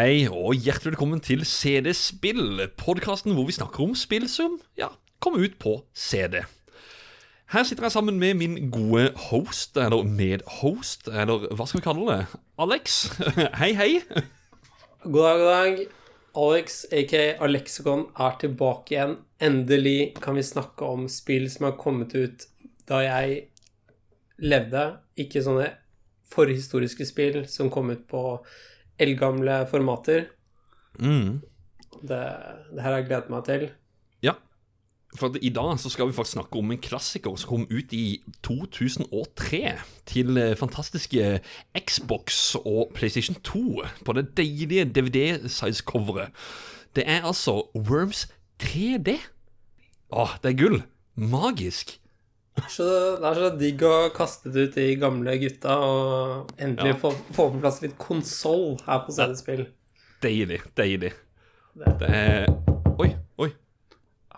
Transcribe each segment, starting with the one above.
hei, og hjertelig velkommen til CD Spill, podkasten hvor vi snakker om spill som ja, kommer ut på CD. Her sitter jeg sammen med min gode host, eller medhost, eller hva skal vi kalle det? Alex. Hei, hei. God dag, god dag. Alex, aka Alexicon, er tilbake igjen. Endelig kan vi snakke om spill som har kommet ut da jeg levde. Ikke sånne forhistoriske spill som kom ut på eldgamle formater. Mm. Det, det her har jeg gledet meg til. Ja, for i dag så skal vi faktisk snakke om en klassiker som kom ut i 2003 til eh, fantastiske Xbox og PlayStation 2 på det deilige DVD-size-coveret. Det er altså Worms 3D. Åh, det er gull. Magisk. Så det er så digg å kaste det ut de gamle gutta og endelig Ja. få, få på plass litt konsoll her på CD-spill. Deilig, deilig. Det er Oi, oi.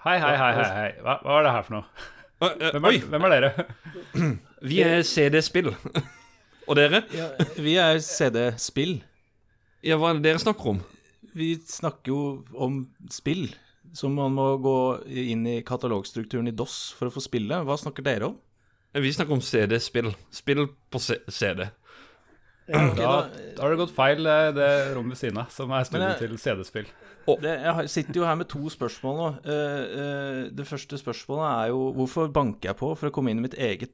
Hei, hei, hei, hei, hei. Hva, hva er det her for noe? Eh, Hvem er, oi. hvem er dere? Vi er CD-spill. Og dere? Ja, vi er CD-spill. Ja, hva er det dere snakker om? Vi snakker jo om spill, så man må gå inn i katalogstrukturen i DOS for å få spille. Hva snakker dere om? Vi snakker om CD-spill. Spill på C- CD. Da, da- da har det gått feil, eh, det rommet ved siden av, som er Men til CD-spill. Jeg sitter jo her med to spørsmål nå. Eh, eh, det første spørsmålet er jo hvorfor banker jeg på for å komme inn i mitt eget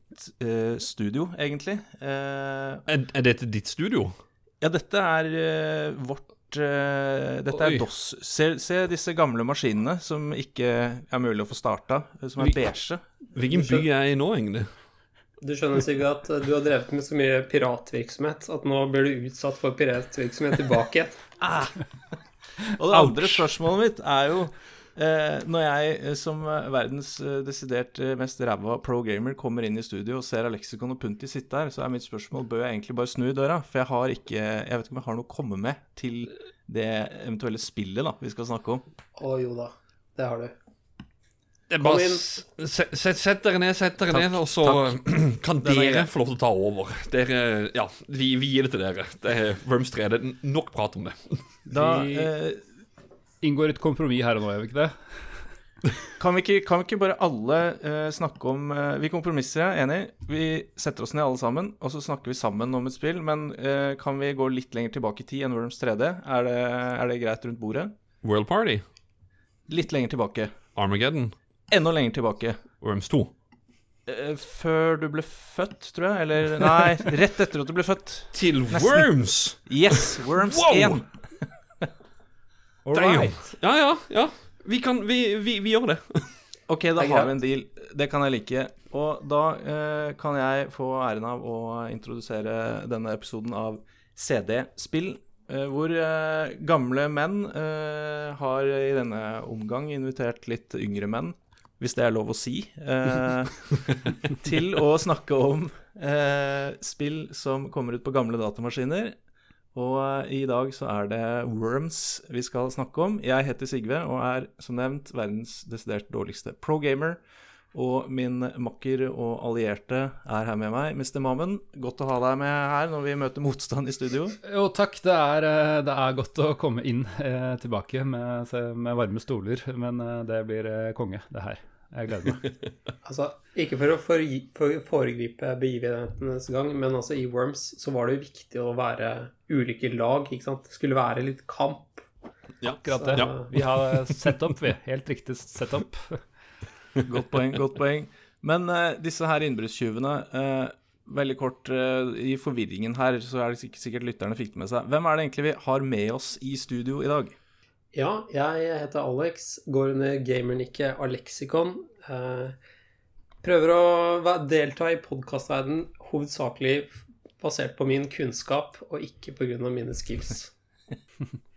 studio, egentlig? Eh, Er, er dette ditt studio? ja, dette er vårt eh, Dette Oi. er DOS. Se, se disse gamle maskinene som ikke er mulig å få starta, eh, som er beige. Hvilken by er jeg i nå, egentlig? Du skjønner sikkert at du har drevet med så mye piratvirksomhet at nå blir du utsatt for piratvirksomhet tilbake igjen. Og det andre spørsmålet mitt er jo eh, Når jeg eh, som eh, verdens eh, desidert eh, mest ræva pro-gamer kommer inn i studio og ser Alexicon og Punti sitte her, så er mitt spørsmål bør jeg egentlig bare snu i døra? For jeg har ikke Jeg vet ikke om jeg har noe å komme med til det eventuelle spillet da vi skal snakke om. Å jo da, det har du. Det er Kom bare inn. Sett, sett, sett dere ned, sett dere Takk, ned, og så kan er dere få lov til å ta over. Dere, ja, vi, vi gir det til dere. Det er Worms 3. Det er nok prat om det. Da eh, Inngår et kompromiss her og nå, gjør vi ikke det? kan, vi ikke, kan vi ikke bare alle uh, snakke om uh, Vi kompromisser, jeg er enig. Vi setter oss ned alle sammen, og så snakker vi sammen om et spill. Men uh, kan vi gå litt lenger tilbake i tid enn Worms 3D? Er det, er det greit rundt bordet? World Party, Litt lenger tilbake. Armageddon, Enda lenger tilbake. Worms 2. Eh, Før du ble født, tror jeg. Eller nei, rett etter at du ble født. Til Nesten. Worms! Yes, Worms Wow! 1. All Damn. right. Ja, ja, ja. Vi kan Vi, vi, vi gjør det. Ok, da har vi en deal. Det kan jeg like. Og da eh, kan jeg få æren av å introdusere denne episoden av CD-spill. eh, hvor eh, gamle menn eh, har i denne omgang invitert litt yngre menn, hvis det er lov å si, eh, til å snakke om eh, spill som kommer ut på gamle datamaskiner. Og i dag så er det Worms vi skal snakke om. Jeg heter Sigve og er som nevnt verdens desidert dårligste pro-gamer. Og min makker og allierte er her med meg, Mr. Mammen. Godt å ha deg med her når vi møter motstand i studio. Jo, takk. Det er, eh, det er godt å komme inn eh, tilbake med, med varme stoler, men eh, det blir eh, konge, det her. Jeg gleder meg. Altså, ikke for å foregripe begivenhetenes gang, men altså i Worms så var det jo viktig å være ulike lag, ikke sant? Det skulle være litt kamp. Akkurat det. Så- Vi har sett opp, vi. Helt riktig sett opp. Godt poeng, godt poeng. Men uh, disse her innbruddstyvene uh, Veldig kort, uh, i forvirringen her, så er det sikkert lytterne fikk det med seg. Hvem er det egentlig vi har med oss i studio i dag? Ja, jeg heter Alex, går under gamernikket Alexicon. Eh, prøver å delta i podkastverdenen hovedsakelig basert på min kunnskap, og ikke pga. mine skills.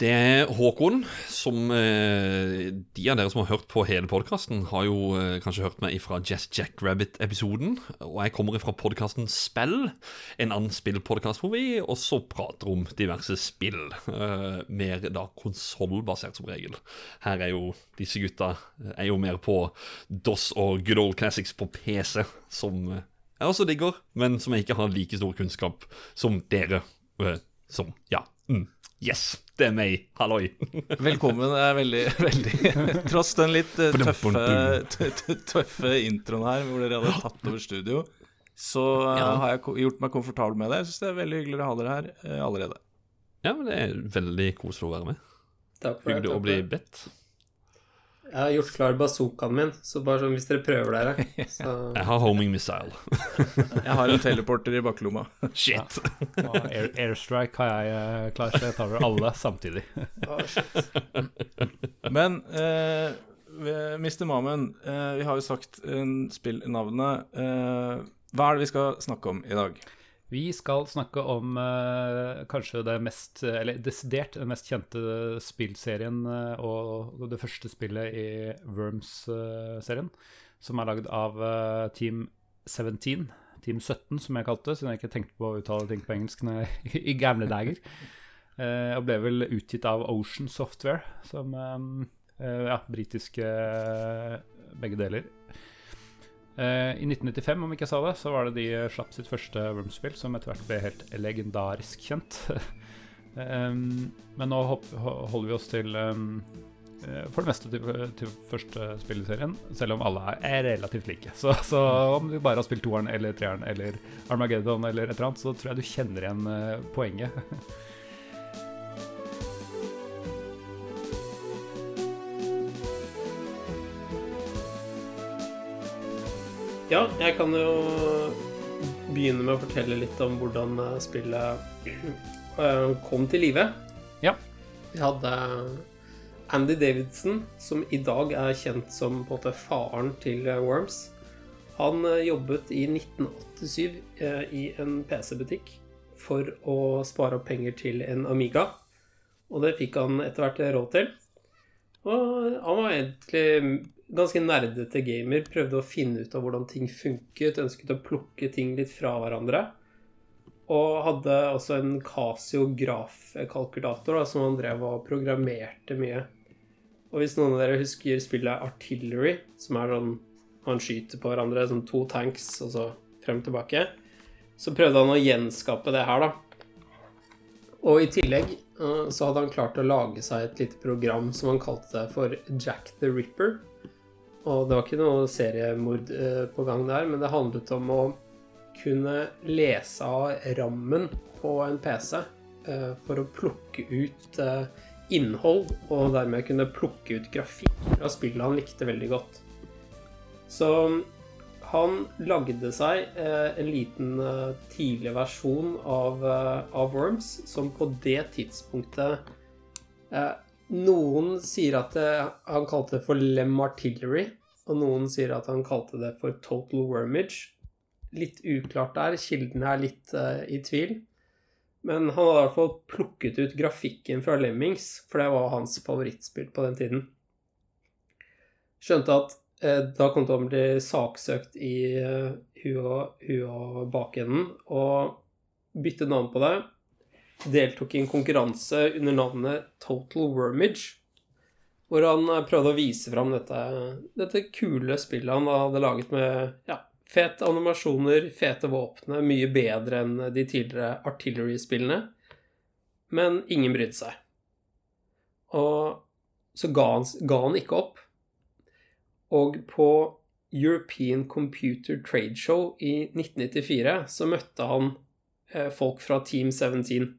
Det er Håkon, som eh, de av dere som har hørt på hele podkasten, har jo eh, kanskje hørt meg fra Just Jackrabbit-episoden. Og jeg kommer fra podkasten Spill, en annen spillpodkast hvor vi også prater om diverse spill. Eh, mer da konsollbasert, som regel. Her er jo disse gutta er jo mer på DOS og Good Old Classics på PC, som jeg også digger, men som jeg ikke har like stor kunnskap som dere. som Ja. Mm. Yes, det er meg. Halloi. Velkommen. Det er veldig, veldig Tross den litt eh, tøffe, tøffe introen her, hvor dere hadde tatt over studio, så eh, Ja. har jeg gjort meg komfortabel med det. Jeg syns det er veldig hyggelig å ha dere her eh, allerede. Ja, men det er veldig koselig å være med. Takk for. Hyggelig å bli bedt. Jeg har gjort klar bazookaen min, så bare sånn hvis dere prøver dere, så Jeg har homing missile. Jeg har en teleporter i baklomma. Shit. Ja. air, airstrike har jeg eh, klar, så jeg tar over alle samtidig. oh. Men eh, Mr. Mamen, eh, vi har jo sagt eh, spillnavnet. Eh, hva er det vi skal snakke om i dag? Vi skal snakke om eh, kanskje det mest, eller desidert den mest kjente spillserien eh, og det første spillet i Worms-serien, som er lagd av eh, Team 17, Team 17 som jeg kalte det, siden jeg ikke tenkte på å uttale ting på engelsk når i gamle dager. Eh, og ble vel utgitt av Ocean Software, som eh, eh, ja, britiske eh, begge deler. Eh, I 1995, om ikke jeg sa det, så var det de slapp sitt første Worms-spill, som etter hvert ble helt legendarisk kjent. um, men nå holder vi oss til um, eh, for det meste til, til første spill i serien, selv om alle er, relativt like. Så, så om du bare har spilt toeren eller treeren eller Armageddon eller et eller annet, så tror jeg du kjenner igjen eh, poenget. Ja, jeg kan jo begynne med å fortelle litt om hvordan eh, spillet eh, kom til live. Ja. Vi hadde Andy Davidson, som i dag er kjent som på en måte faren til eh, Worms. Han jobbet i 1987 eh, i en PC-butikk for å spare opp penger til en Amiga. Og det fikk han etter hvert råd til. Og han var egentlig ganske nerdete gamer. Prøvde å finne ut av hvordan ting funket. Ønsket å plukke ting litt fra hverandre. Og hadde også en Casio grafkalkulator da, som han drev og programmerte mye. Og hvis noen av dere husker spillet Artillery, som er sånn han skyter på hverandre som to tanks, og så frem og tilbake, så prøvde han å gjenskape det her, da. Og i tillegg eh, så hadde han klart å lage seg et lite program som han kalte for Jack the Ripper. Og det var ikke noe seriemord eh, på gang der, men det handlet om å kunne lese av rammen på en PC eh, for å plukke ut eh, innhold, og dermed kunne plukke ut grafikk fra spillet han likte veldig godt. Så han lagde seg en liten tidlig versjon av, av Worms, som på det tidspunktet Noen sier at eh, han kalte det for Lem Artillery, og noen sier at han kalte det for Total Wormage. Litt uklart der, kildene er litt uh, i tvil. Men han hadde i hvert fall plukket ut grafikken fra Lemmings, for det var hans favorittspill på den tiden. Skjønte at eh, da kom til å bli saksøkt i uh, huet og, bakenden, og bytte navn på det. Deltok i en konkurranse under navnet Total Wormage, hvor han eh, prøvde å vise fram dette, dette kule spillet han hadde laget med ja, fete animasjoner, fete våpne, mye bedre enn de tidligere Artillery-spillene. Men ingen brydde seg. Og så ga han, ga han ikke opp. Og på European Computer Trade Show i 1994 så møtte han eh, folk fra Team 17.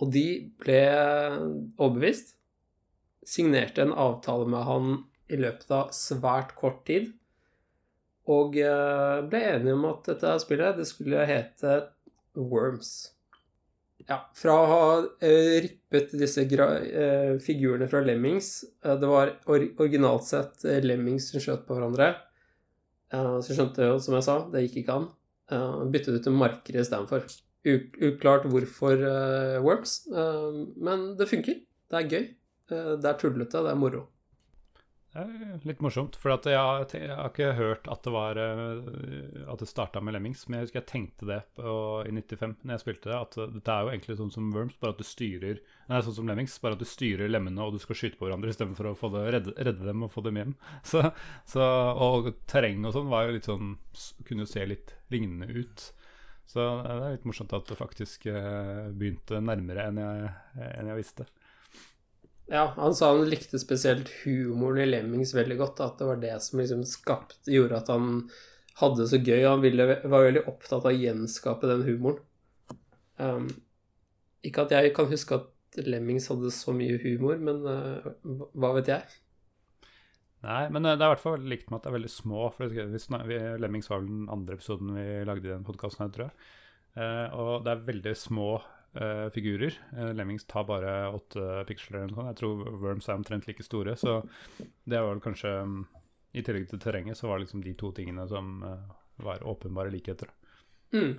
Og de ble overbevist. Signerte en avtale med han i løpet av svært kort tid. Og eh, ble enige om at dette spillet det skulle hete Worms. Ja, fra å ha eh, rippet disse eh, figurene fra Lemmings Det var or originalt sett Lemmings som skjøt på hverandre. Så skjønte jo, som jeg sa, det gikk ikke an. Byttet ut til markere istedenfor. Uklart hvorfor uh, Worms, uh, men det funker. Det er gøy. Uh, det er tullete, det er moro. Det er litt morsomt, for jeg, jeg har ikke hørt at det var eh, At det starta med Lemmings, men jeg husker jeg tenkte det på, i 95 når jeg spilte det, at det er jo egentlig sånn som Worms, bare at du styrer Nei, sånn som Lemmings, bare at du styrer lemmene og du skal skyte på hverandre istedenfor å det, redde, redde dem og få dem hjem. Så, så, og terreng og sånn var jo litt sånn Kunne jo se litt lignende ut. Så det er litt morsomt at det faktisk eh, begynte nærmere enn jeg, enn jeg visste. Ja, han sa han likte spesielt humoren i Lemmings veldig godt. At det var det som liksom skapt, gjorde at han hadde det så gøy. Han ville, var veldig opptatt av å gjenskape den humoren. Um, ikke at jeg kan huske at Lemmings hadde så mye humor, men uh, hva vet jeg? Nei, men eh, det er i hvert fall likt med at det er veldig små. For Lemmings var vel den andre episoden vi lagde i den podkasten her, tror jeg. Uh, og det er veldig små uh, figurer. Uh, Lemmings tar bare åtte piksler eller noe sånt. Jeg tror Worms er omtrent like store, så det var vel kanskje um, I tillegg til terrenget så var det liksom de to tingene som var åpenbare likheter. Mm.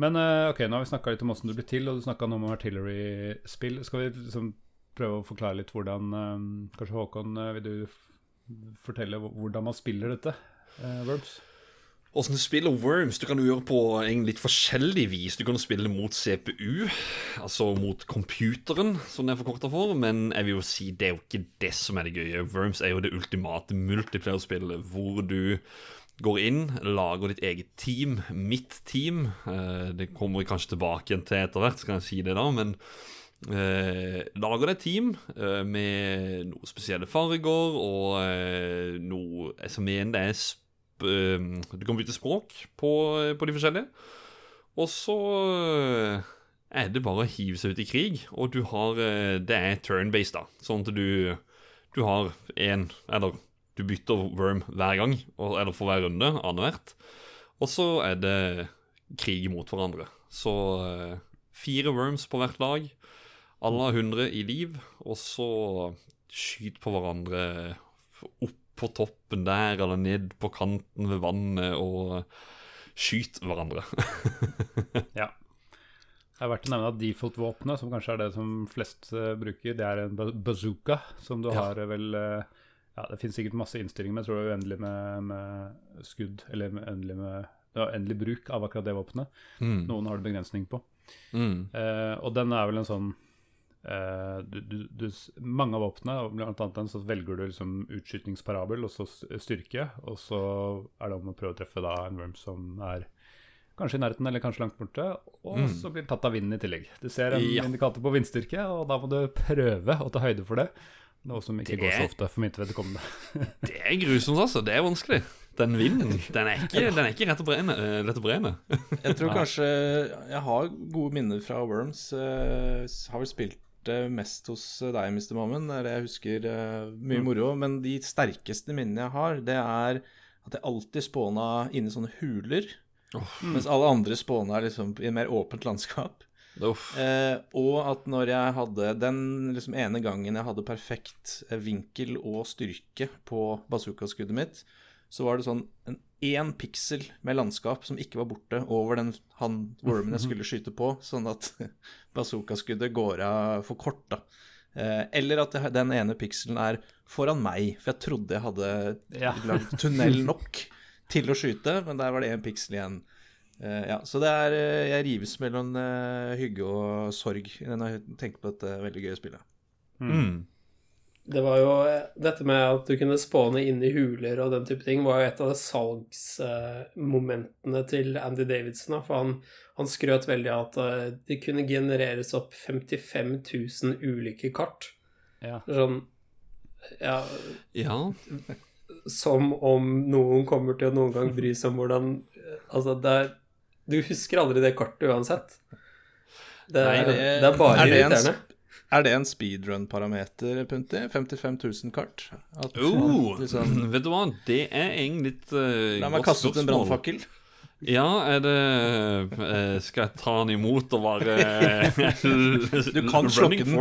Men ok, nå har vi snakka litt om åssen du blir til, og du snakka noe om artillery-spill. Skal vi liksom prøve å forklare litt hvordan um, Kanskje Håkon, uh, vil du fortelle hvordan man spiller dette, Verbs? Åssen du spiller Worms, du kan jo gjøre på en litt forskjellig vis. Du kan spille mot CPU, altså mot computeren, som det er forkorta for. Men jeg vil jo si det er jo ikke det som er det gøye. Worms er jo det ultimate multiplayer-spillet hvor du går inn, lager ditt eget team, mitt team. Eh, det kommer vi kanskje tilbake igjen til etter hvert, skal jeg si det da, men Eh, lager et team eh, med noen spesielle farger og eh, noe som mener det er sp eh, Du kan bytte språk på, på, de forskjellige. Og så eh, er det bare å hive seg ut i krig, og du har eh, Det er turn-based, da. Sånn at du, du har én Eller du bytter worm hver gang, eller for hver runde, annethvert. Og så er det krig mot hverandre. Så fire worms på hvert lag. Alle har 100 i liv, og så skyt på hverandre opp på toppen der eller ned på kanten ved vannet og skyt hverandre. ja. Det er verdt å nevne at default-våpenet, som kanskje er det som flest uh, bruker, det er en bazooka, som du ja. har uh, vel uh, Ja, det finnes sikkert masse innstillinger, men jeg tror det er uendelig med, med skudd, eller uendelig, med, ja, endelig bruk av akkurat det våpenet. Mm. Noen har det begrensning på. Mm. og den er vel en sånn Uh, du, du, du, mange av våpnene, blant annet den, så velger du liksom utskytningsparabel og så styrke. Og så er det om å prøve å treffe da en worm som er kanskje i nærheten eller kanskje langt borte. Og mm. så blir det tatt av vinden i tillegg. Du ser en ja. indikator på vindstyrke, og da må du prøve å ta høyde for det. Noe som ikke det, går så ofte for mitt vedkommende. det er grusomt, altså. Det er vanskelig. Den vinden, den er ikke, den er ikke rett. Lett å brenne. jeg tror kanskje Jeg har gode minner fra Worms. Uh, har vel spilt spilte mest hos deg, Mr. Mammen. Det er det jeg husker uh, mye mm. moro. Men de sterkeste minnene jeg har, det er at jeg alltid spåna inni sånne huler. Oh. Mens alle andre spåna liksom i en mer åpent landskap. Eh, og at når jeg hadde den liksom ene gangen jeg hadde perfekt eh, vinkel og styrke på bazookaskuddet mitt, så var det sånn en én piksel med landskap som ikke var borte, over den han wormen jeg skulle skyte på, sånn at bazookaskuddet går av for kort, da. Eh, eller at den ene pikselen er foran meg, for jeg trodde jeg hadde ja. lagd tunnel nok til å skyte, men der var det én piksel igjen. Eh, ja, så det er eh, Jeg rives mellom hygge og sorg når jeg tenker på dette veldig gøye spillet. Mm det var jo Dette med at du kunne spåne inn i huler og den type ting, var jo et av salgsmomentene til Andy Davidson. For han, han skrøt veldig av at eh, det kunne genereres opp 55 000 ulike kart. Ja. Sånn ja, ja. Som om noen kommer til å noen gang bry seg om hvordan Altså, det er Du husker aldri det kartet uansett. Det, Nei, det, det er bare er irriterende. Er det en speedrun-parameter, Punti? 55 000 kart? At, oh, liksom... Vet du hva, det er egentlig litt uh, La meg kaste ut en brannfakkel. Ja, er det uh, Skal jeg ta den imot og bare Du kan slokke den,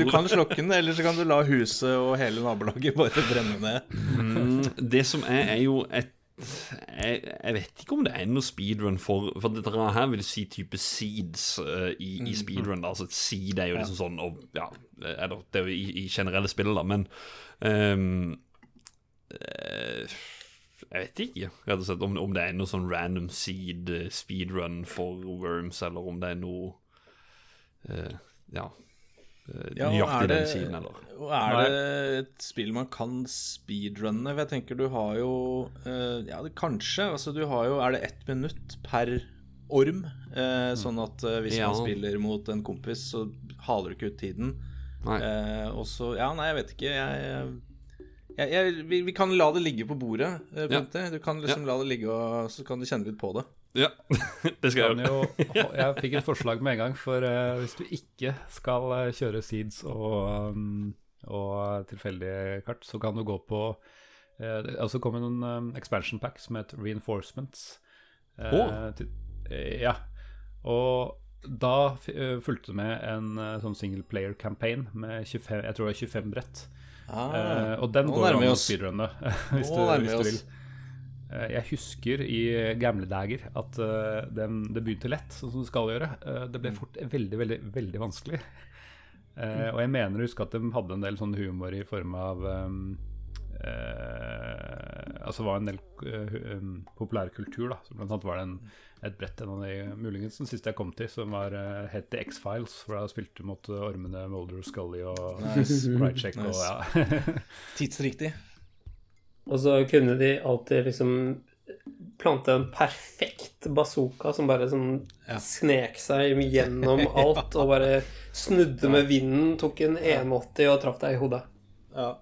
du kan slokke den, eller så kan du la huset og hele nabolaget bare brenne ned. Mm, det som er, er jo et jeg, jeg, vet ikke om det er noe speedrun for For dette her vil si type seeds uh, i, i, mm. speedrun. Da. Altså et seed er jo liksom sånn og, ja, eller, Det er jo i, i generelle spill, da, men um, uh, Jeg vet ikke rett og slett om, om, det er noe sånn random seed uh, speedrun for Worms, eller om det er noe Ja eh, Ja, nøyaktig det- den siden, eller Og er det et spill man kan speedrunne? Jeg tenker du har jo eh, Ja, det, kanskje. Altså, du har jo Er det ett minutt per orm? Eh, sånn at eh, hvis Ja. man spiller mot en kompis, så haler du ikke ut tiden. Nei. Eh, og så Ja, nei, jeg vet ikke. Jeg, jeg, jeg vi, vi kan la det ligge på bordet, eh, Ja. Du kan liksom la det ligge, og så kan du kjenne litt på det. Ja, det skal jeg gjøre. jo, jeg fikk et forslag med en gang, for uh, hvis du ikke skal eh, kjøre seeds og, um, og tilfeldige kart, så kan du gå på uh, Altså kom det noen um, expansion packs som het Reinforcements. Uh, oh. til, eh, ja. Og da eh, fulgte det med en eh, sånn single player campaign med 25, jeg tror det er 25 brett. Eh, og den nå går an å speedrunne hvis, du, hvis du oss. vil. Eh, Jeg husker i gamle dager at det, det begynte lett, sånn som det skal gjøre. Eh, det ble Mm. fort veldig, veldig veldig vanskelig. Eh, og jeg mener å huske at de hadde en del sånn humor i form av um, eh, Altså var en del uh, um, populærkultur, da. Så blant annet var det en, et brett, en av de muligens den siste jeg kom til, som var uh, het The X-Files. For da spilte du mot eh, ormene Molder og Scully og Nice. Bright Check og ja. Tidsriktig. Og så kunne de alltid liksom plante en perfekt bazooka som bare sånn Ja. snek seg gjennom alt og bare snudde med vinden, tok en 180 og traff deg i hodet. Ja.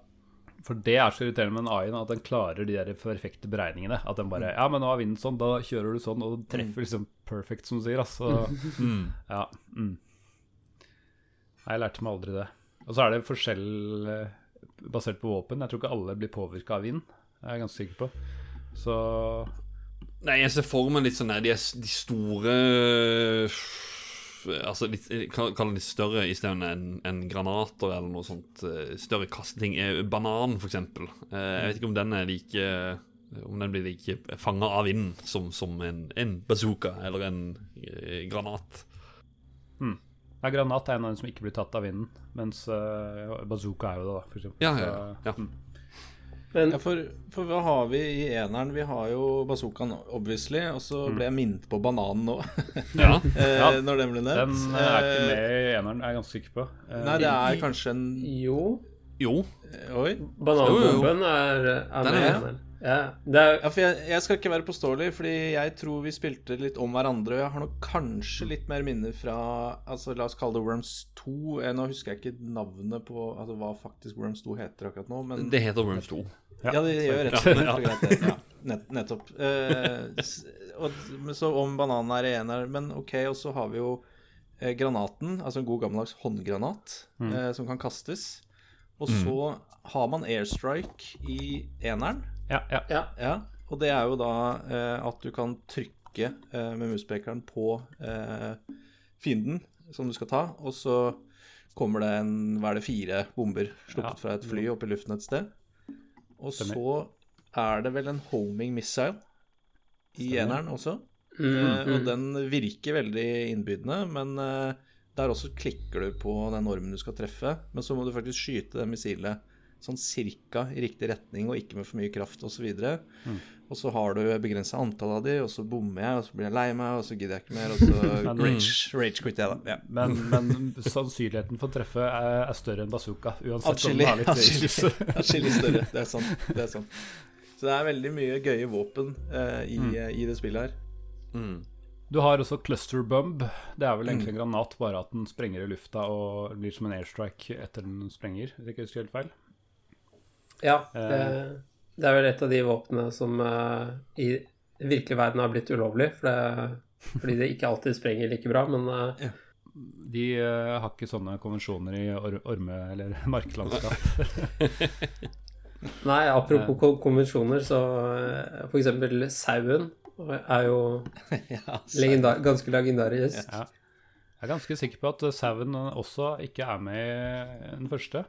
For det er så irriterende med en AI, at den klarer de der perfekte beregningene. At den bare Ja, men nå er vinden sånn, da kjører du sånn, og treffer liksom perfect, som du sier. Altså. Ja. Mm. Nei, jeg lærte meg aldri det. Og så er det forskjell eh, basert på våpen. Jeg tror ikke alle blir påvirka av vind. Det er jeg ganske sikker på. Så Nei, jeg ser for meg litt sånn der, de, de store Altså litt, kall det litt større istedenfor enn en granater eller noe sånt. eh, Større kasteting. Eh, Banan, for eksempel. Eh, Jeg vet ikke om den er like Om den blir like fanga av vinden som, som en, en bazooka eller en eh, granat. Ja, granat er en av dem som ikke blir tatt av vinden, mens uh, bazooka er jo det, da, for eksempel. Ja, ja, Så, ja. mm. Men Ja, for, for hva har vi i eneren? Vi har jo bazookaen, obviously, og så ble jeg minnet på bananen nå, Ja. eh, Ja, når den ble nevnt. Den eh, er ikke med i eneren, er jeg ganske sikker på. Nei, det er kanskje en jo, Jo. Oi. bananbomben er, er Den er med. Ja, det er Ja, for jeg, jeg skal ikke være påståelig, fordi jeg tror vi spilte litt om hverandre. Og Jeg har nok kanskje litt mer minner fra altså La oss kalle det Worms 2. Eh, Nå husker jeg ikke navnet på altså hva faktisk Worms 2 heter akkurat nå, men Det heter Worms 2. Ja, det gjør rett og slett det. Nett, nettopp. Uh, og, så om bananen er en her Men ok, og så har vi jo eh, granaten, altså en god gammeldags håndgranat eh, som kan kastes. Og så har man airstrike i eneren. Ja, ja. Ja. Ja, og det er jo da eh, at du kan trykke eh, med muspekeren på eh, fienden som du skal ta, og så kommer det en, hva er det, fire bomber sluppet Ja. fra et fly opp i luften et sted. Og Stemmer. så er det vel en homing missile i eneren også. Mm, Eh, og mm. den virker veldig innbydende, men eh, der også klikker du på den ormen du skal treffe. Men så må du faktisk skyte det missilet sånn cirka i riktig retning og ikke med for mye kraft osv. Og, så Mm. og så har du begrensa antall av de, og så bommer jeg, og så blir jeg lei meg, og så gidder jeg ikke mer, og så Men- rage, rage quit jeg, da. Ja. Men, men sannsynligheten for å treffe er, er større enn bazooka, uansett om Atskillig, det er litt atskillig, atskillig større. Det er sant. Det er sant. Så det er veldig mye gøye våpen uh, i, i det spillet her. Mm. Du har også cluster bomb. Det er vel egentlig en granat, bare at den sprenger i lufta og blir som en airstrike etter den sprenger. Det er ikke helt feil. Ja, Eh. det, det er vel et av de våpnene som uh, i den virkelige verden har blitt ulovlig, for det, fordi det ikke alltid sprenger like bra, men eh, De uh, har ikke sånne konvensjoner i or orme- eller marklandskap. Nei, apropos ko- konvensjoner, så uh, for eksempel sauen er jo Ja, legenda ganske legendarisk. Ja. Jeg er ganske sikker på at sauen også ikke er med i den første.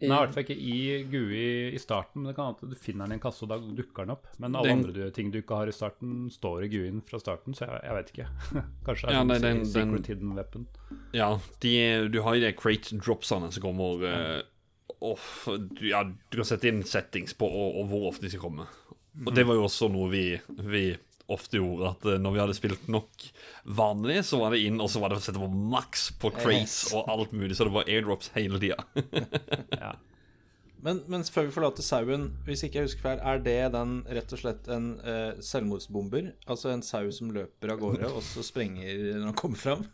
Den er i hvert fall ikke i GUI i starten, men det kan hende du finner den i en kasse, og da dukker den opp. Men alle Den- andre du- ting du ikke har i starten, står i GUI-en fra starten, så jeg, jeg vet ikke. Kanskje det Ja, nei, den- secret den- hidden weapon. Ja, de, du har jo de crate dropsene som kommer eh, åh, du, Ja, du kan sette inn settings på og, og hvor ofte de skal komme. Og det var jo også noe vi, vi ofte gjorde. At eh, når vi hadde spilt nok vanlig, så var det inn, og så var det å sette på maks på craze og alt mulig. Så det var airdrops hele tida. Ja. Men, men før vi forlater sauen, hvis ikke jeg husker feil, er det den rett og slett en uh, selvmordsbomber? Altså en sau som løper av gårde, og så sprenger når han kommer fram?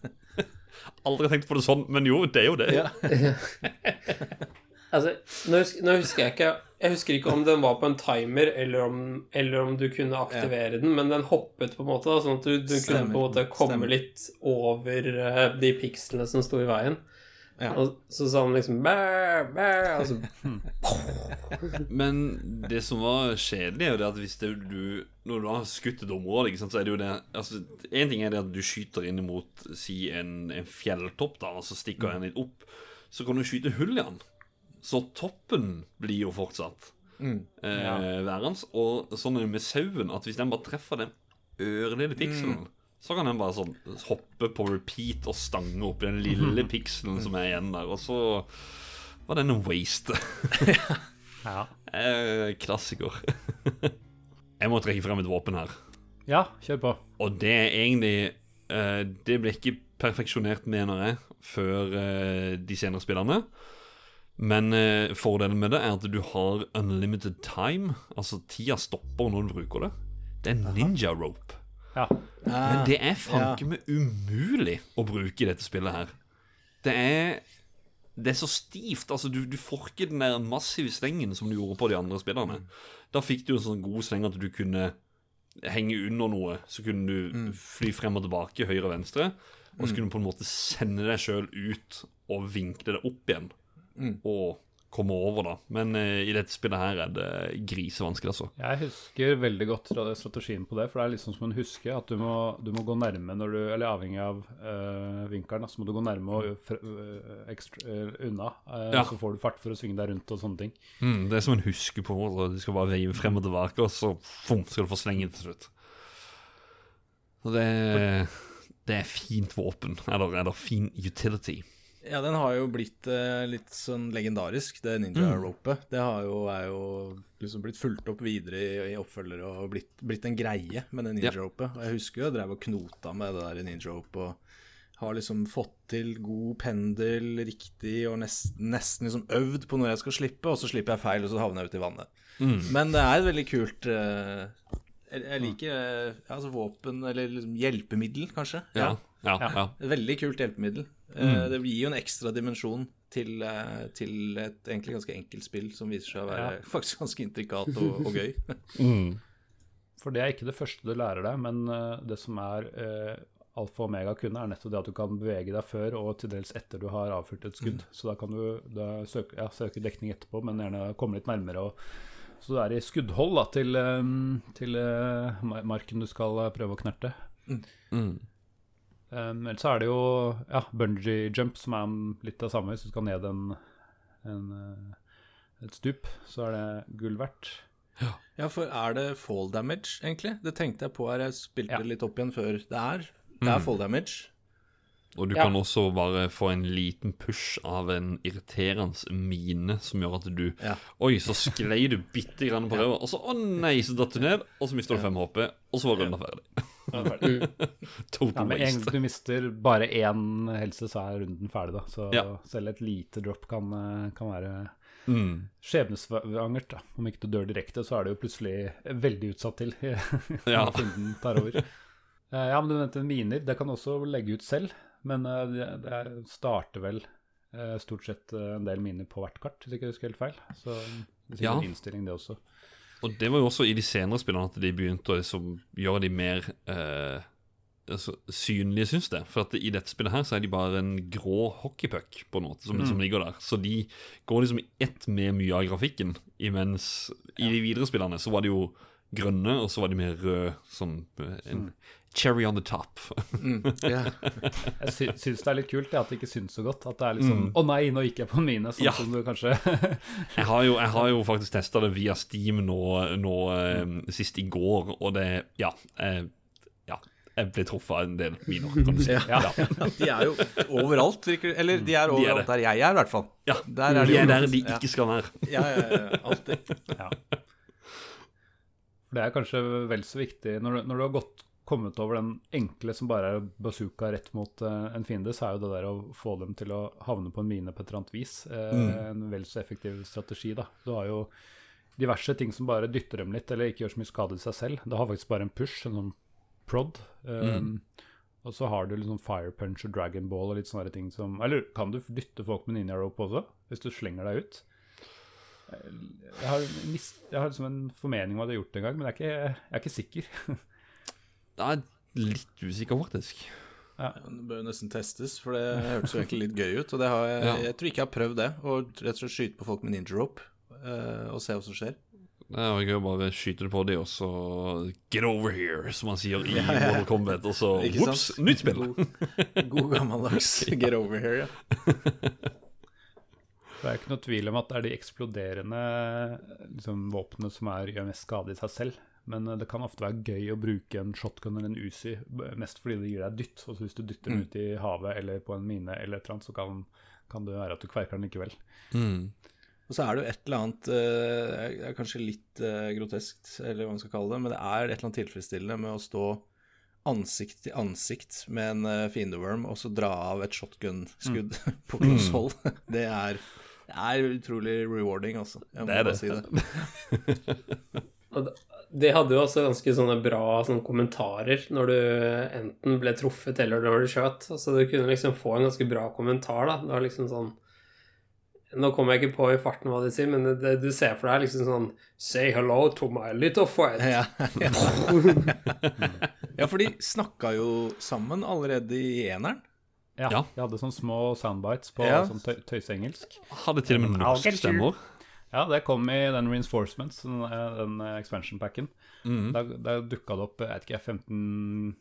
Aldri tenkt på det sånn, men jo, det er jo det. Ja. Altså, nå husker, nå husker jeg ikke Jeg husker ikke om den var på en timer, eller om, eller om du kunne aktivere den, men den hoppet på en måte, da, sånn at du, du kunne på en måte komme Stemmer. litt over uh, de pikslene som sto i veien. Ja. Og så sa han liksom bæ, bæ, og så Men det som var kjedelig, er jo det at hvis det, du Når du har skutt et område, sant, så er det jo det altså, En ting er det at du skyter inn mot si en, en fjelltopp, da, og så stikker den litt opp. Så kan du skyte hull i den. Så toppen blir jo fortsatt Mm. eh, værende. Og sånn er det med sauen, at hvis den bare treffer den ørlille pikselen, så kan den bare sånn hoppe på repeat og stange opp den lille pikselen som er igjen der. Og så var den en waste. Ja. Eh, klassiker. Jeg må trekke frem et våpen her. ja, kjør på. Og det er egentlig uh, Det ble ikke perfeksjonert, mener jeg, før uh, de senere spillerne. Men eh, fordelen med det er at du har unlimited time. Altså tida stopper når du bruker det. Det er ninja rope. Ja. Men det er fanken meg umulig å bruke i dette spillet her. Det er Det er så stivt. Altså, du, du får ikke den der massive slengen som du gjorde på de andre spillerne. Da fikk du en sånn god sleng at du kunne henge under noe. Så kunne du fly frem og tilbake, høyre og venstre. Og så kunne du på en måte sende deg sjøl ut og vinkle det opp igjen. Og komme over, da. Men uh, i dette spillet her er det grisevanskelig, altså. Jeg husker veldig godt strategien på det, for det er liksom som en huske at du må, du må gå nærme når du Eller avhengig av uh, vinkelen, så må du gå nærme og øh, ekstra, unna. Ja. Så får du fart for å svinge deg rundt og sånne ting. Mm, det er som en huske på. Altså. Du skal bare veive frem og tilbake, og så fum, skal du få slenge til slutt. Og det, det er fint våpen. Eller, eller fin utility. Ja, den har jo blitt eh, litt sånn legendarisk, det ninja-ropet. Det har jo, er jo liksom blitt fulgt opp videre i, i oppfølgere og blitt, blitt en greie med det ninja-ropet. Og jeg husker jo jeg drev og knota med det der ninja-ropet og har liksom fått til god pendel, riktig, og nesten, nesten liksom øvd på når jeg skal slippe, og så slipper jeg feil, og så havner jeg ute i vannet. Men det er et veldig kult eh, jeg, jeg liker eh, altså våpen, eller liksom hjelpemiddel, kanskje. Ja, ja, ja. Veldig kult hjelpemiddel. Eh, Det gir jo en ekstra dimensjon til, eh, til et egentlig ganske enkelt spill som viser seg å være Ja. faktisk ganske intrikat og, og gøy. For det er ikke det første du lærer deg, men øh, det som er øh, alfa og omega kunne, er nettopp det at du kan bevege deg før og til dels etter du har avfyrt et skudd. Så da kan du da søke, ja, søke dekning etterpå, men gjerne komme litt nærmere. Og, så du er i skuddhold da, til, til øh, marken du skal prøve å knerte. Mm. Um, Ellers så er det jo ja, bungee jump, som er litt av samme. Hvis du skal ned en, en, øh, et stup, så er det gull verdt. Ja, for er det fall damage, egentlig? Det tenkte jeg på her. Jeg spilte Ja. litt opp igjen før. Det er, det er fall damage. Og du Ja. kan også bare få en liten push av en irriterende mine som gjør at du Ja. Oi, så sklei du bitte grann på ræva, og så å nei, så datt du ned, og så mista du fem HP, og så var runden ferdig. Total Ja, med en waste. du mister bare én helse, så er runden ferdig, da. Så Ja. selv et lite drop kan, eh, kan være Mm. skjebnesvangert. da. Om ikke du dør direkte, så er du jo plutselig veldig utsatt til Ja. runden tar over. Eh, Ja, men du nevnte miner. Det kan du også legge ut selv, men eh, det, er- starter vel eh, stort sett eh, en del miner på hvert kart, hvis ikke jeg husker helt feil. Så det er Ja. en innstilling, det også. Og det var jo også i de senere spillene at de begynte å liksom gjøre de mer eh, altså, synlige, syns jeg. For at i dette spillet her så er de bare en grå hockeypuck på en måte, som, som ligger der. Så de går liksom i ett med mye av grafikken, imens i de videre spillene så var de jo grønne, og så var de mer røde, sånn en cherry on the top. Mm. Ja. Jeg sy syns det er litt kult det at det ikke syns så godt. At det er liksom Å nei, nå gikk jeg på mine, sånn Ja. som du kanskje Jeg har jo, jeg har jo faktisk testa det via Steam nå, nå mm. sist i går, og det Ja. Eh, ja jeg ble truffet av en del miner, kan du si. Ja. De er jo overalt, virker det. Eller de er De er overalt der jeg er, i hvert fall. Ja, Der er de de er der overalt. de Ja. ikke skal være. Ja, ja, ja, alltid. Ja. For det er kanskje vel så viktig Når du, når du har gått, kommet over den enkle som bare er bazooka rett mot uh, en fiende, så er jo det der å få dem til å havne på en mine på et eller annet vis eh, en vel så effektiv strategi. da. Du har jo diverse ting som bare dytter dem litt, eller ikke gjør så mye skade i seg selv. Det har faktisk bare en push, en sånn prod. Um, Og så har du liksom fire punch og dragon ball og litt sånne ting som Eller kan du dytte folk med ninja rope også, hvis du slenger deg ut? Jeg har, mist, jeg har liksom en formening om at jeg har gjort det en gang, men jeg er ikke, jeg er ikke sikker. Jeg er litt usikker, faktisk. Ja. Det bør jo nesten testes, for det hørtes jo egentlig litt gøy ut. Og det har jeg, Ja. jeg tror ikke jeg har prøvd det. Å rett og slett skyte på folk med ninja rope uh, og se hva som skjer. Det er jo gøy å bare skyte det på de, og så Get over here, som man sier i Mortal Kombat. Og så ops, nytt spill! God, god gammeldags get over here, ja. Det er ikke noe tvil om at det er de eksploderende liksom, våpnene som er, gjør mest skade i seg selv. Men eh, det kan ofte være gøy å bruke en shotgun eller en Uzi, mest fordi det gir deg dytt. Og så hvis du dytter den ut i havet eller på en mine, eller et eller annet, så kan, kan det være at du kverker den likevel. Mm. Og så er det jo et eller annet eh, Det er kanskje litt eh, groteskt, eller hva man skal kalle det, men det er et eller annet tilfredsstillende med å stå ansikt til ansikt med en fiendeworm og så dra av et shotgun-skudd på close hold. Det er, det er utrolig rewarding, altså. Jeg må Det er bare det. si det. De hadde jo også ganske sånne bra sånne kommentarer når du enten ble truffet eller når du skjøt. Altså du kunne liksom få en ganske bra kommentar, da. Det var liksom sånn Nå kommer jeg ikke på i farten hva de sier, men det, det, du ser for deg liksom sånn Say hello to my little friend. Ja, ja. ja, for de snakka jo sammen allerede i eneren. Ja, Ja. De hadde sånne små soundbites på Ja. sånn tøy tøyseengelsk. Hadde til og med norsk stemmer. Ja, det kom i den Reinforcements, den, eh, den expansion packen. Mm. Da, da dukka det opp jeg vet ikke, 15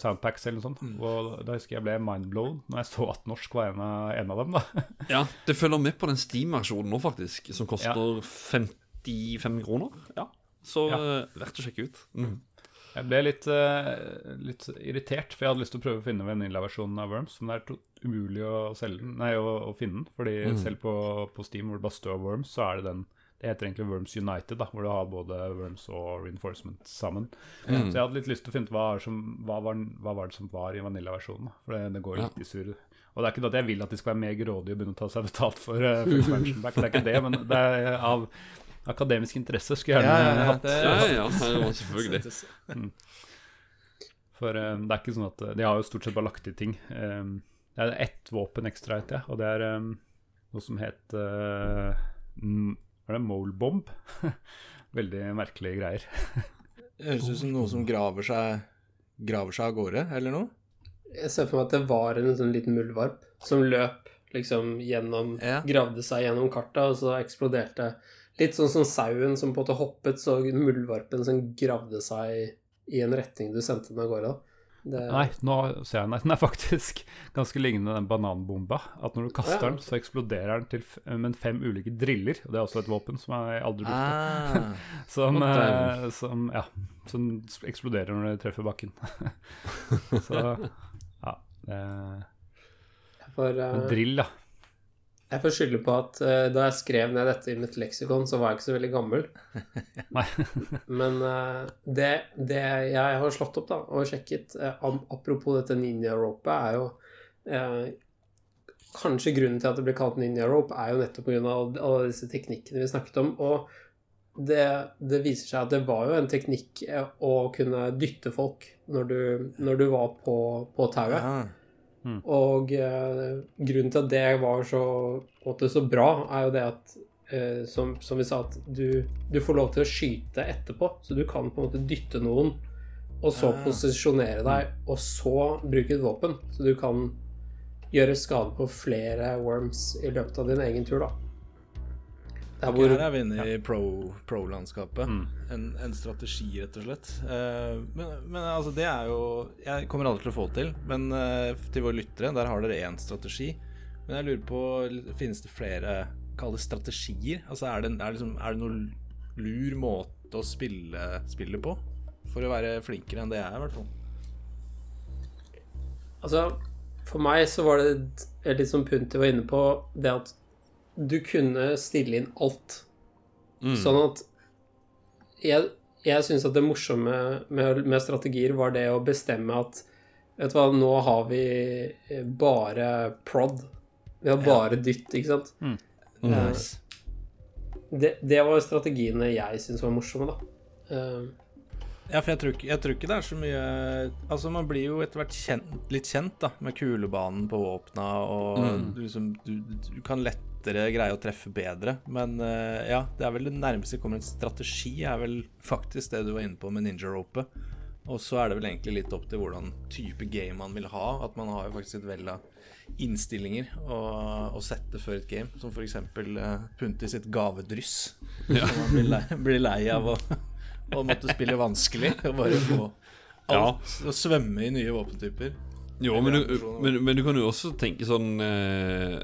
soundpacks eller noe sånt. Og da husker jeg ble mindblown når jeg så at norsk var en av, en av dem. da. Ja, det følger med på den Steam-versjonen nå, faktisk, som koster Ja. 55 kroner. Ja, Så Ja. eh, verdt å sjekke ut. Mm. Jeg ble litt, uh, litt irritert, for jeg hadde lyst til å prøve å finne Vanilla-versjonen av Worms, men det er umulig å, selge nei, å, å finne den. Fordi selv på, på Steam, hvor det bare står Worms, så er det den Det heter egentlig Worms United, da, hvor du har både Worms og Reinforcement sammen. Så jeg hadde litt lyst til å finne ut hva, som, hva, var, hva var det som var i Vanilla-versjonen. For det, det går Ja. litt i surr. Og det er ikke at jeg vil at de skal være mer grådige og begynne å ta seg betalt for, uh, full expansion pack, det er ikke det, men det er av akademisk interesse skulle jeg gjerne ja, ja, hatt. det- Ja, ja, ja, selvfølgelig. For um, det er ikke sånn at De har jo stort sett bare lagt til ting. Um, det er ett våpen ekstra, vet jeg, og det er um, noe som het uh, Hva er det? Molebomb? Veldig merkelige greier. Det høres ut som noe som graver seg, graver seg av gårde, eller noe. Jeg ser for meg at det var en sånn liten muldvarp som løp liksom gjennom Ja. Gravde seg gjennom kartet, og så eksploderte Litt sånn som sauen som på en måte hoppet, så muldvarpen som gravde seg i en retning du sendte den av gårde. Det, Nei, nå ser jeg den. Den er faktisk ganske lignende den bananbomba. At når du kaster Ja. den, så eksploderer den til men fem ulike driller. Og det er også et våpen som jeg aldri brukte. Ah, Som, eh, som, ja, som eksploderer når det treffer bakken. så ja. Eh, for, uh... drill, ja. Jeg får skylde på at uh, da jeg skrev ned dette i mitt leksikon, så var jeg ikke så veldig gammel. Men uh, det, det jeg har slått opp da, og sjekket, uh, apropos dette ninja-ropet, er jo eh, Kanskje grunnen til at det blir kalt ninja-rope, er jo nettopp pga. alle disse teknikkene vi snakket om. Og det, det viser seg at det var jo en teknikk å kunne dytte folk når du, når du var på, på tauet. Ah. Og eh, grunnen til at det var så, måte, så bra, er jo det at eh, som, som vi sa, at du, du får lov til å skyte etterpå. Så du kan på en måte dytte noen, og så Ah. posisjonere deg, og så bruke et våpen. Så du kan gjøre skade på flere worms i løpet av din egen tur, da. Der hvor Her er vi inne i pro- pro-landskapet. Mm. en, en strategi, rett og slett. Uh, men, men altså, det er jo Jeg kommer aldri til å få det til, men uh, til våre lyttere, der har dere én strategi. Men jeg lurer på, finnes det flere Kall det strategier? Altså, er det, er liksom, er det noen lur måte å spille spillet på? For å være flinkere enn det jeg er, i hvert fall. Altså, for meg så var det litt som Punti var inne på, det at du kunne stille inn alt. Mm. Sånn at jeg, jeg syns at det morsomme med, med strategier var det å bestemme at Vet du hva, nå har vi eh, bare prod. Vi har bare dytt, ikke sant? Mm. Eh, det, det var strategiene jeg syns var morsomme, da. Eh, Ja, for jeg tror, ikke, jeg tror ikke det er så mye Altså, man blir jo etter hvert kjent, litt kjent da med kulebanen på våpna, og Mm. du, liksom, du, du kan lettere greie å treffe bedre. Men eh, ja, det er vel det nærmeste det kommer en strategi, er vel faktisk det du var inne på med ninja-rope. Og så er det vel egentlig litt opp til hvordan type game man vil ha. At man har jo faktisk et vell av innstillinger å, å sette før et game. Som f.eks. Uh, Punti sitt gavedryss. Ja. Som man blir lei, blir lei av å, å måtte spille vanskelig. Og bare få alt og svømme i nye våpentyper. Jo, men du, men, men du kan jo også tenke sånn eh,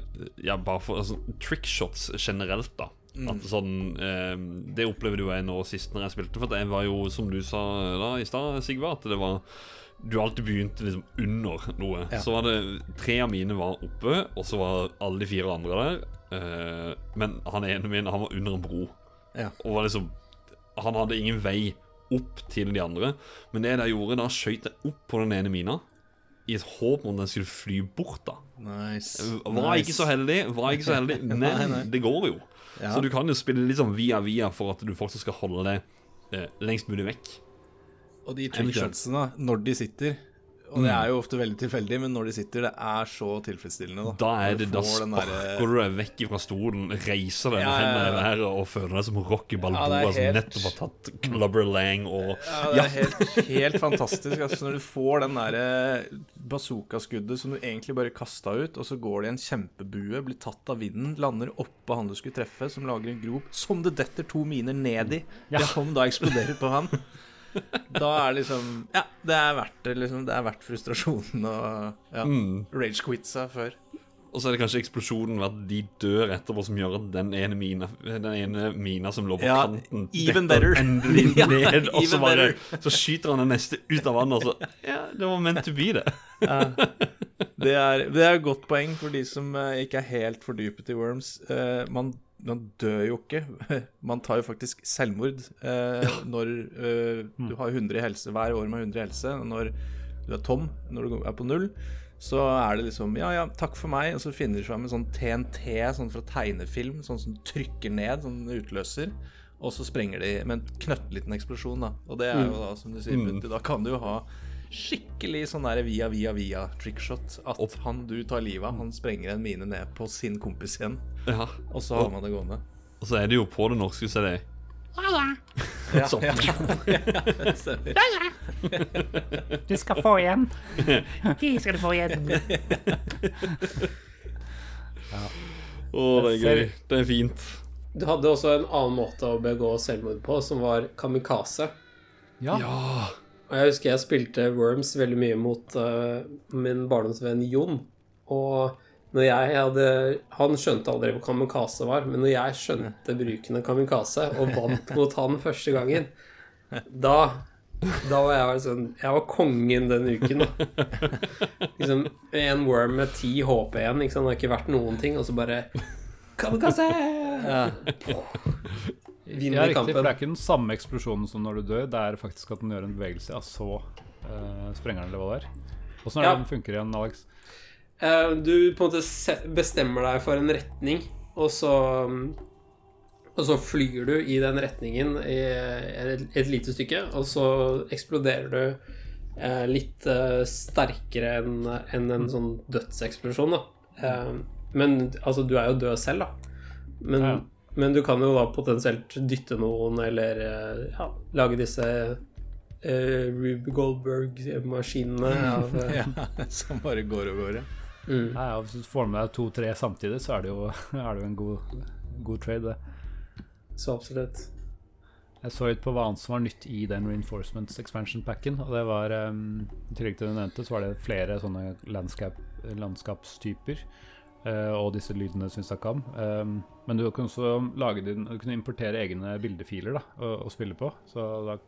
Ja, bare for altså, trickshots generelt, da. At sånn eh, Det opplevde jo jeg nå sist når jeg spilte. For jeg var jo, som du sa da i stad, Sigvard, at det var Du alltid begynte liksom under noe. Ja. Så var det Tre av mine var oppe, og så var alle de fire andre der. Eh, men han ene min, han var under en bro. Ja. Og var liksom Han hadde ingen vei opp til de andre. Men det jeg gjorde, da skøyt jeg opp på den ene mina. I et håp om den skulle fly bort, da. Nice. Var ikke så heldig, var ikke så heldig men Nei, nei. det går jo. Ja. Så du kan jo spille litt sånn via via for at du fortsatt skal holde det eh, lengst mulig vekk. Og de trickshotsene, når de sitter Og det er jo ofte veldig tilfeldig, men når de sitter, det er så tilfredsstillende. Da, Da er det, da sparker der... du deg vekk fra stolen, reiser deg med Ja, ja, hendene i været og føler deg som Rocky Balboa er som nettopp har tatt Clubber Lang og Ja, det er helt, helt fantastisk. Altså, når du får den derre bazookaskuddet som du egentlig bare kasta ut, og så går det i en kjempebue, blir tatt av vinden, lander oppå han du skulle treffe, som lager en grop som det detter to miner ned i, Ja. som da eksploderer på han. Da er liksom Ja, det er verdt det, liksom. Det er verdt frustrasjonen og ja, mm. rage-quitsa før. Og så er det kanskje eksplosjonen ved at de dør etterpå, som gjør at den ene mina Den ene mina som lå på Ja, kanten, even detter endelig ned. Ja, og så bare. Så skyter han den neste ut av vannet, og så Ja, det var meant to be, det. Ja. Det er, det er et godt poeng for de som eh, ikke er helt fordypet i Worms. Eh, man, man dør jo ikke. Man tar jo faktisk selvmord eh, når eh, du har 100 i helse hver år med 100 i helse. Når du er tom, når du er på null, så er det liksom Ja, ja, takk for meg. Og så finner de fram en sånn TNT sånn fra tegnefilm, sånn som trykker ned, sånn utløser. Og så sprenger de med en knøttliten eksplosjon, da. Og det er jo da, som du sier, Mm. Da kan du jo ha skikkelig sånn der via, via, via trickshot. At Opp. han du tar livet av, han sprenger en mine ned på sin kompis igjen. Ja. Og så har man det gående. Og så er det jo på det norske, så det Ja, Sånn. ja. Det. Du skal få igjen. De skal du få igjen. Å, det er gøy. Det er fint. Du hadde også en annen måte å begå selvmord på, som var kamikaze. Ja. Ja. Og jeg husker jeg spilte Worms veldig mye mot uh, min barndomsvenn Jon. Og når jeg hadde Han skjønte aldri hva kamikaze var, men når jeg skjønte bruken av kamikaze og vant mot han første gangen, da da var jeg sånn Jeg var kongen den uken. Liksom en worm med ti HP igjen, det har ikke vært noen ting, og så bare Kamikaze! Ja. Vinner Ja, riktig, for det er ikke den samme eksplosjonen som når du dør. Det er faktisk at den gjør en bevegelse, ja, så uh, sprenger den eller hva det er. Åssen er det Ja. den funker igjen, Alex? Uh, Du på en måte bestemmer deg for en retning, og så Og så flyr du i den retningen i et, et lite stykke, og så eksploderer du eh, litt eh, sterkere enn en, en sånn dødseksplosjon, da. Eh, men altså, du er jo død selv, da. Men, Ja. Men du kan jo da potensielt dytte noen, eller eh, ja, lage disse uh, Rube Goldberg-maskinene av eh, ja. Som bare går og går, ja. mm. Nei, ja, hvis du får med deg to-tre samtidig, så er det jo, er det jo en god, god trade, det. Så absolutt. Jeg så litt på hva annet som var nytt i den Reinforcements expansion packen. Og det var um, I tillegg til det du nevnte, så var det flere sånne landskap, landskapstyper. Eh, og disse lydene syns jeg kan. Um, men du kunne også lage din, du kunne importere egne bildefiler da, og, og spille på. Så da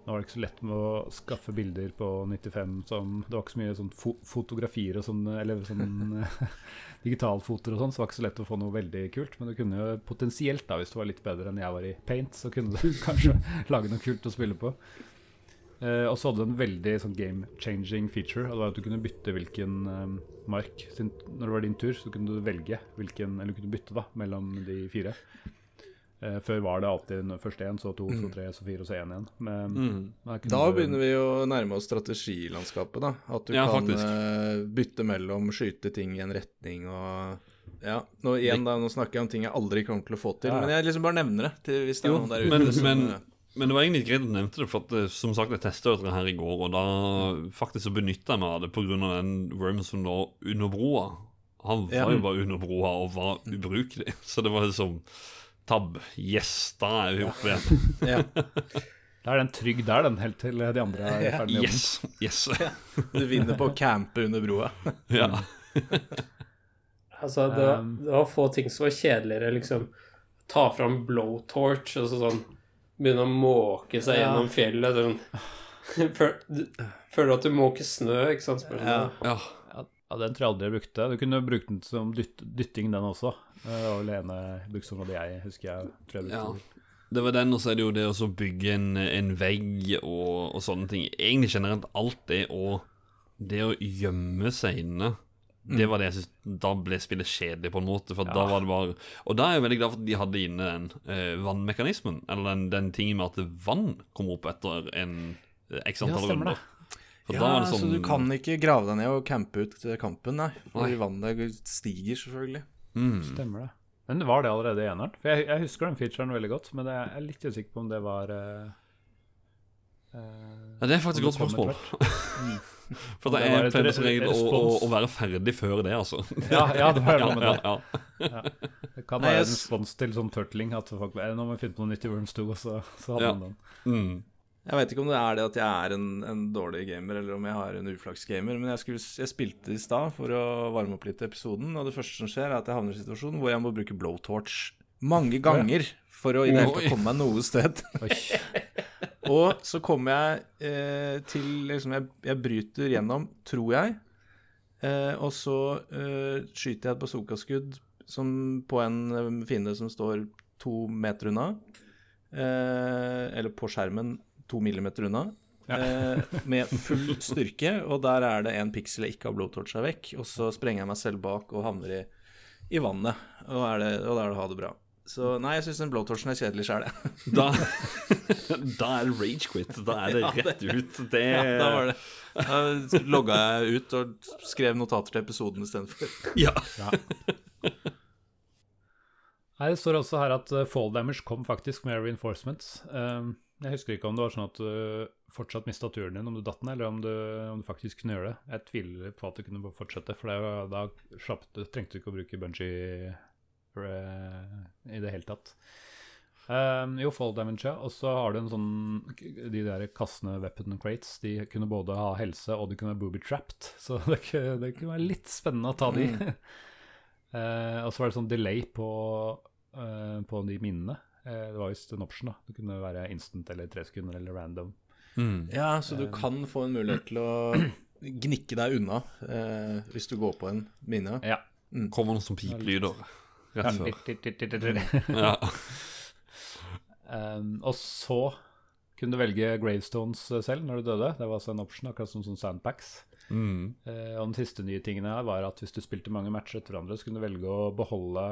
Nå var det ikke så lett med å skaffe bilder på 95 som Det var ikke så mye sånn fo fotografier og sånn, eller sånn digitalfoter og sånn, så det var ikke så lett å få noe veldig kult. Men du kunne jo potensielt, da, hvis du var litt bedre enn jeg var i paint, så kunne du kanskje lage noe kult å spille på. Eh, og så hadde du en veldig sånn game-changing feature. Og det var at du kunne bytte hvilken eh, mark sin, Når det var din tur, så kunne du velge hvilken Eller du kunne bytte da mellom de fire. Eh, før var det alltid først én, så to, så tre, så fire, og så én igjen. Men, Mm. da Da du- begynner vi å nærme oss strategilandskapet, da. At du Ja, kan faktisk. eh, bytte mellom, skyte ting i en retning og Ja. Nå, igjen, da, nå snakker jeg om ting jeg aldri kommer til å få til, Ja. men jeg liksom bare nevner det til, hvis det er Jo, noen der ute men- som men- Men det var egentlig greit at du nevnte det, for at, eh, som sagt, jeg testa dette her i går, og da faktisk så benytta jeg meg av det pga. den wormen som lå under broa. Han var Ja. jo bare under broa og var ubrukelig, så det var liksom Tab. Yes, da er vi oppe igjen. Ja. Da er den trygg der, den, helt til de andre er ferdig med jobben. Yes. yes. Du vinner på å campe under broa. Ja. Altså, det var, Um, det var få ting som var kjedeligere, liksom. Ta fram blowtorch og så sånn Begynne å måke seg Ja. gjennom fjellet. Sånn. Føler at du måker snø, ikke sant? Ja. ja. Den tror jeg aldri jeg brukte. Du kunne brukt den som dytt, dytting, den også. Det var vel ene bruksområdet jeg husker jeg tror jeg brukte. Ja. Det var den, og så er det jo det å bygge en, en vegg og, og sånne ting. Egentlig generelt alt det og det å gjemme seg inne. Det var det jeg synes Da ble spillet kjedelig, på en måte. For da var det bare Og da er jeg veldig glad for at de hadde inne den eh, vannmekanismen. Eller den, den tingen med at vann kom opp etter en eh, x Ja, antall ja, runder. For da Ja, var det sånn så du kan ikke grave deg ned og campe ut til kampen, nei. For Nei. vannet stiger, selvfølgelig. mm. Stemmer det. Men var det allerede i eneren? For jeg, jeg husker den featuren veldig godt, men jeg er litt usikker på om det var uh, uh, Ja, det er faktisk et godt spørsmål. For det det er pleide som regel å, å, være ferdig før det, altså. Ja, ja, det var noe med ja, det. ja. Det kan Nei, være jeg en respons til sånn turtling. At folk bare, Nå må vi finne på noe nytt i Worms 2, og så, så hadde Ja. man den. Mm. Jeg vet ikke om det er det at jeg er en, en dårlig gamer, eller om jeg har en uflaksgamer, men jeg, skulle, jeg spilte i stad for å varme opp litt episoden, og det første som skjer, er at jeg havner i en situasjon hvor jeg må bruke blowtorch mange ganger for å i det hele tatt komme meg noe sted. Og så kommer jeg eh, til liksom jeg, jeg bryter gjennom, tror jeg. Eh, og så eh, skyter jeg et bazooka-skudd på en eh, fiende som står to meter unna. Eh, eller på skjermen to millimeter unna. Ja. med full styrke, og der er det en piksel jeg ikke har blodtorcha vekk. Og så sprenger jeg meg selv bak og havner i, i vannet. Og, det, og da er det ha det bra. Så nei, jeg syns den blowtorchen er kjedelig sjæl, jeg. Da, da er det rage quit. Da er det rett ut. Det, Ja, da var det. Da logga jeg ut og skrev notater til episoden istedenfor. Ja. Nei, Det står også her at uh, fall damage kom faktisk med reinforcements. Um, jeg husker ikke om det var sånn at du fortsatt mista turen din om du datt den, eller om du, om du faktisk kunne gjøre det. Jeg tviler på at du kunne fortsette, for det da slapp du, trengte du ikke å bruke bungee uh, i det hele tatt. Um, jo, fall damage, ja. Og så har du en sånn De der kassene weapon crates, de kunne både ha helse og de kunne være booby-trapped. Så det, kunne- det kunne være litt spennende å ta de. uh, og så var det sånn delay på, uh, på de minnene. Uh, det var visst en option. da Det kunne være instant eller tre sekunder eller random. Mm. Ja, så du kan få en mulighet til å gnikke deg unna eh, hvis du går på en minne. Ja. Kommer noen som pipelyder rett før. Um, og så kunne du velge gravestones eh, selv når du døde. Det var også en option, akkurat som sånn sandpacks. Mm. Uh, og den siste nye tingen her var at hvis du spilte mange matcher etter hverandre, så kunne du velge å beholde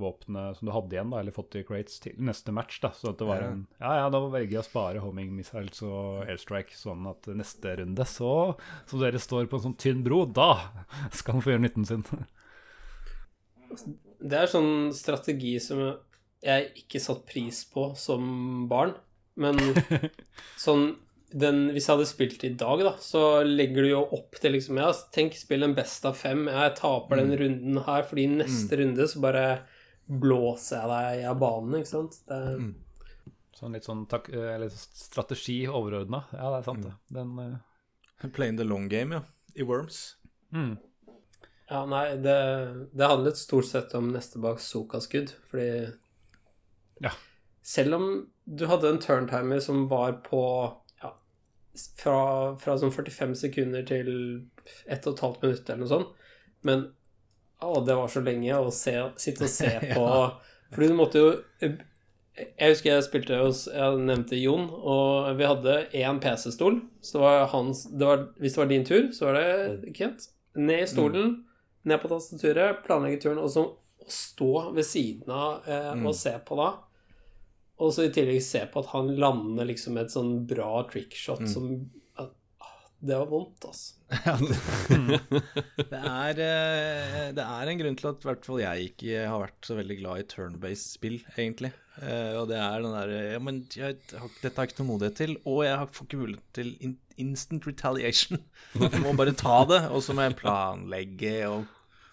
våpenet som du hadde igjen, da, eller fått i crates til neste match. da, Så at det var Ja. en Ja, ja, da velger jeg å spare homing missiles og airstrike, sånn at neste runde, så Som dere står på en sånn tynn bro, da skal han få gjøre nytten sin. Det er sånn strategi som jeg ikke satt pris på som barn. Men sånn den, Hvis jeg hadde spilt i dag, da, så legger du jo opp til liksom Ja, tenk, spill en best av fem. Jeg taper den runden her, fordi neste runde så bare blåser jeg deg av banen, ikke sant. Det, Sånn litt sånn tak eller strategi overordna. Ja, det er sant, det. Den uh... Playing the long game, ja. I Worms. mm. Ja, nei, det, det handlet stort sett om neste bak Soka-skudd, fordi Ja. Selv om du hadde en turntimer som var på ja, fra, fra sånn 45 sekunder til 1 12 minutter eller noe sånt. Men å, det var så lenge å se, sitte og se på Fordi du måtte jo Jeg husker jeg spilte hos Jeg nevnte Jon, og vi hadde én PC-stol. Så det var hans det var, Hvis det var din tur, så var det Kent. Ned i stolen, ned på tastaturet, planlegge turen, og så stå ved siden av eh, og se på da. Og så i tillegg se på at han lander liksom et sånn bra trickshot som ah, Det var vondt, altså. Ja, det, det, er, eh, det er en grunn til at i hvert fall jeg ikke har vært så veldig glad i turn-based spill, egentlig. Eh, Og det er den derre Ja, men jeg, dette har jeg ikke noe modighet til, og jeg får ikke mulighet til instant retaliation. Jeg må bare ta det, og så må jeg planlegge og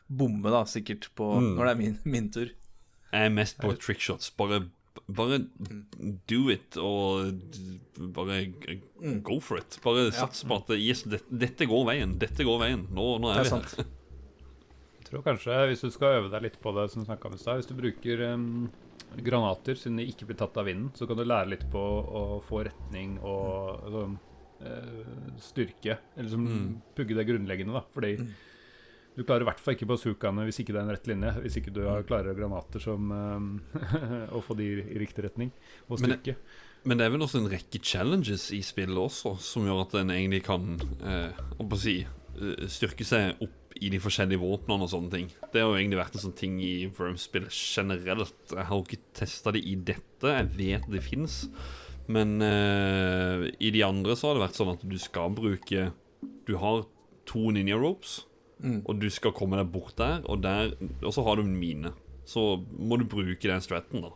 bomme, da, sikkert, på når det er min, min tur. Jeg er mest på trickshots. Bare, bare do it, og bare go for it. Bare sats på at yes, det, dette går veien. Dette går veien. Nå, nå Det er er vi sant. her. Jeg tror kanskje, hvis du skal øve deg litt på det, som du snakket om i stad Hvis du bruker um, granater siden de ikke blir tatt av vinden, så kan du lære litt på å få retning og sånn, eh, styrke. Eller liksom pugge det grunnleggende, da. Fordi du klarer i hvert fall ikke bazookaene hvis ikke det er en rett linje. Hvis ikke du har klare granater som Å få de i riktig retning og styrke. Men det er vel også en rekke challenges i spillet også, som gjør at en egentlig kan eh, si, eh, styrke seg opp i de forskjellige våpnene og sånne ting. Det har jo egentlig vært en sånn ting i Worms-spill generelt. Jeg har jo ikke testa det i dette, jeg vet det fins. Men eh, i de andre så har det vært sånn at du skal bruke Du har to ninja ropes, og du skal komme deg bort der, og, der, og så har du en mine. Så må du bruke den stratten, da.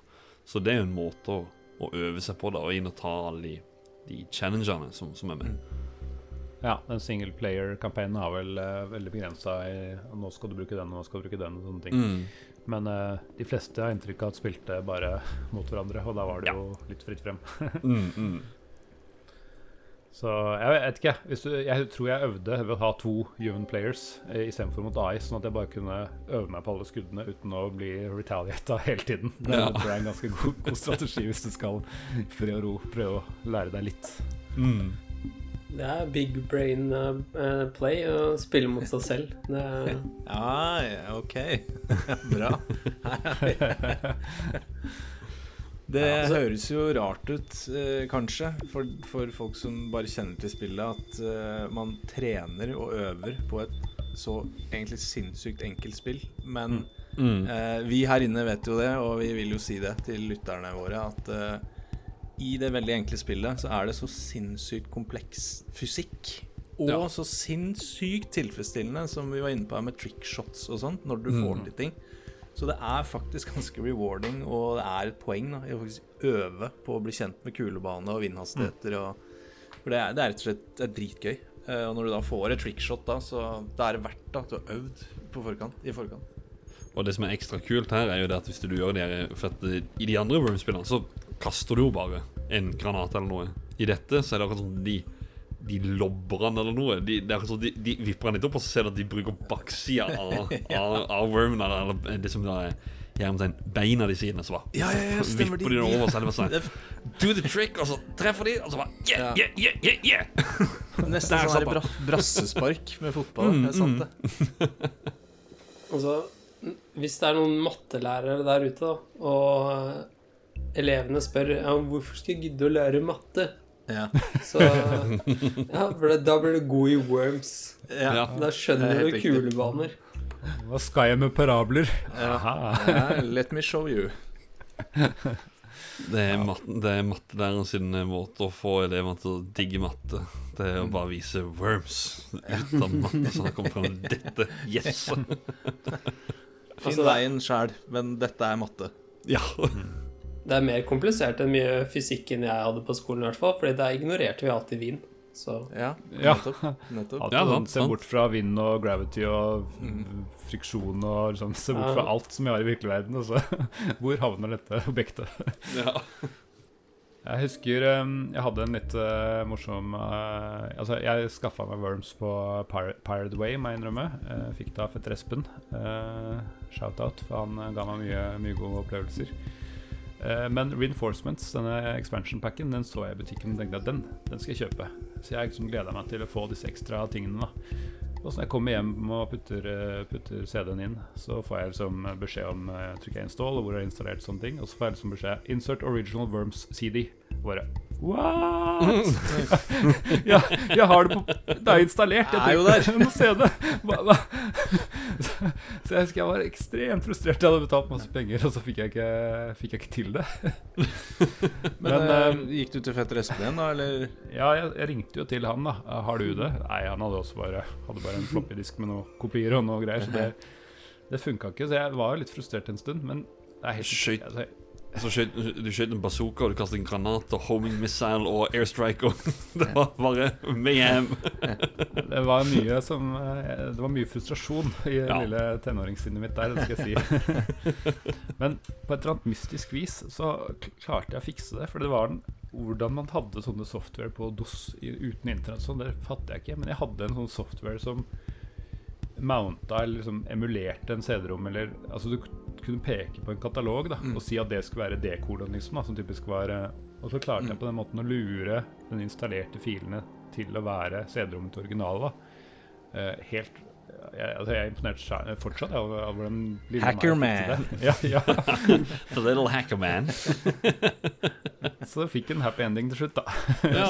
Så det er jo en måte å, å øve seg på, da, og inn og ta alle de, de challengene som, som er med. Ja, den single player-kampanjen har vel uh, veldig begrensa i Nå skal du bruke den, og nå skal du bruke den, og sånne ting. Mm. Men uh, de fleste har inntrykk av at spilte bare mot hverandre, og da var det Ja. jo litt fritt frem. Mm, mm. Så jeg vet ikke. Hvis du, jeg tror jeg øvde ved å ha to human players eh, istedenfor mot AI, sånn at jeg bare kunne øve meg på alle skuddene uten å bli retaliata hele tiden. Det Ja. tror jeg er en ganske god, god strategi hvis du skal i fred og ro prøve å lære deg litt. Mm. Det er big brain eh, play å spille mot seg selv. Det er, Ja, ja, ok. Bra. Det høres jo rart ut, eh, kanskje, for, for folk som bare kjenner til spillet, at eh, man trener og øver på et så egentlig sinnssykt enkelt spill. Men Mm. eh, vi her inne vet jo det, og vi vil jo si det til lytterne våre, at eh, i det veldig enkle spillet så er det så sinnssykt kompleks fysikk. Og Ja. så sinnssykt tilfredsstillende, som vi var inne på her med trickshots og sånt, når du Mm. får til ting. Så det er faktisk ganske rewarding, og det er et poeng da, i å faktisk øve på å bli kjent med kulebane og vindhastigheter. Og, for det er, det er rett og slett er dritgøy. Eh, og når du da får et trickshot, da, så det er verdt at du har øvd på forkant, i forkant. Og det som er ekstra kult her, er jo det at hvis du gjør det her For i de andre Worm-spillene så kaster du jo bare en granat eller noe. I dette så er det akkurat sånn de de lobber han eller noe. De, de, de vipper han litt opp, og så ser du at de bruker baksida av, av, av wormen, eller, eller det som da er Hermetegn beina de sine så bare Ja, ja, ja, vipper de- de den over, så er det bare sånn Do the trick, og så treffer de, og så bare Yeah, yeah, yeah, yeah, yeah. er nesten Der sånn her bra, brassespark med fotball. Mm, er sant, det. altså, hvis det er noen mattelærere der ute, da, og eh, elevene spør ja, hvorfor skal jeg gidde å lære matte, Ja. så Ja, for det, da blir du god i worms. Ja. Ja. Da er skjønner du kulebaner. Hva skal jeg med parabler? Aha. Ja, let me show you. Det er, matte, det er mattelæreren sin måte å få elevene til å digge matte. Det er å bare vise worms ut av matte, så det kommer fram dette. Yes! Finn Altså, veien sjæl, men dette er matte. Ja. Det er mer komplisert enn mye fysikk enn jeg hadde på skolen, i hvert fall, Fordi der ignorerte vi alltid vind. Så Ja, nettopp. nettopp. Alt, Ja, sant, se bort fra vind og gravity og friksjon og liksom, se bort fra alt som vi har i virkelig verden. Og så, hvor havner dette objektet? ja. Jeg husker um, jeg hadde en litt uh, morsom uh, Altså, jeg skaffa meg Worms på Pir Pirate Way, må jeg innrømme. Uh, fikk det av fetter Espen. Uh, Shout-out, for han uh, ga meg mye, mye gode opplevelser. Uh, men Reinforcements, denne expansion packen, den så jeg i butikken og tenkte at den, den skal jeg kjøpe. Så jeg liksom gleda meg til å få disse ekstra tingene. da Og så når jeg kommer hjem og putter, eh, putter CD-en inn, så får jeg liksom beskjed om eh, trykker jeg install, og hvor jeg har installert sånne ting. Og så får jeg liksom beskjed 'Insert original Worms CD'. Og bare What?! ja, jeg har det på Det er installert. Jeg Er trenger ikke noe CD. Hva, hva? Så, jeg husker jeg var ekstremt frustrert. Jeg hadde betalt masse penger, og så fikk jeg ikke, fikk jeg ikke til det. Men, Men, uh, gikk du til fetter Espen igjen, da, eller? Ja, jeg, jeg ringte jo til han, da. Har du det? Nei, han hadde også bare Hadde bare en floppy disk med noen kopier og noe greier. Så det, det funka ikke. Så jeg var jo litt frustrert en stund, men det er helt Skøyt. altså, Så skjøt, du skjøt en bazooka, og du kastet en granat og homing missile og airstrike. Og det var bare mayhem. Det var mye som eh, Det var mye frustrasjon i det Ja. lille tenåringssinnet mitt der, det skal jeg si. Men på et eller annet mystisk vis så klarte jeg å fikse det. For det var den hvordan man hadde sånne software på DOS uten internett, sånn, det fatter jeg ikke. Men jeg hadde en sånn software som mounta eller liksom emulerte en CD-rom, eller Altså du kunne peke på en katalog da, og si at det skulle være dekoden, liksom, da, som typisk var eh, Og så klarte jeg på den måten å lure den installerte filene til å være CD-rommet til originalen. da. Eh, helt jeg, altså jeg er imponert fortsatt av, av hvordan lille Hacker meg fikk til det. Ja, ja. The little hacker man. Så fikk en happy ending til slutt, da. Ja.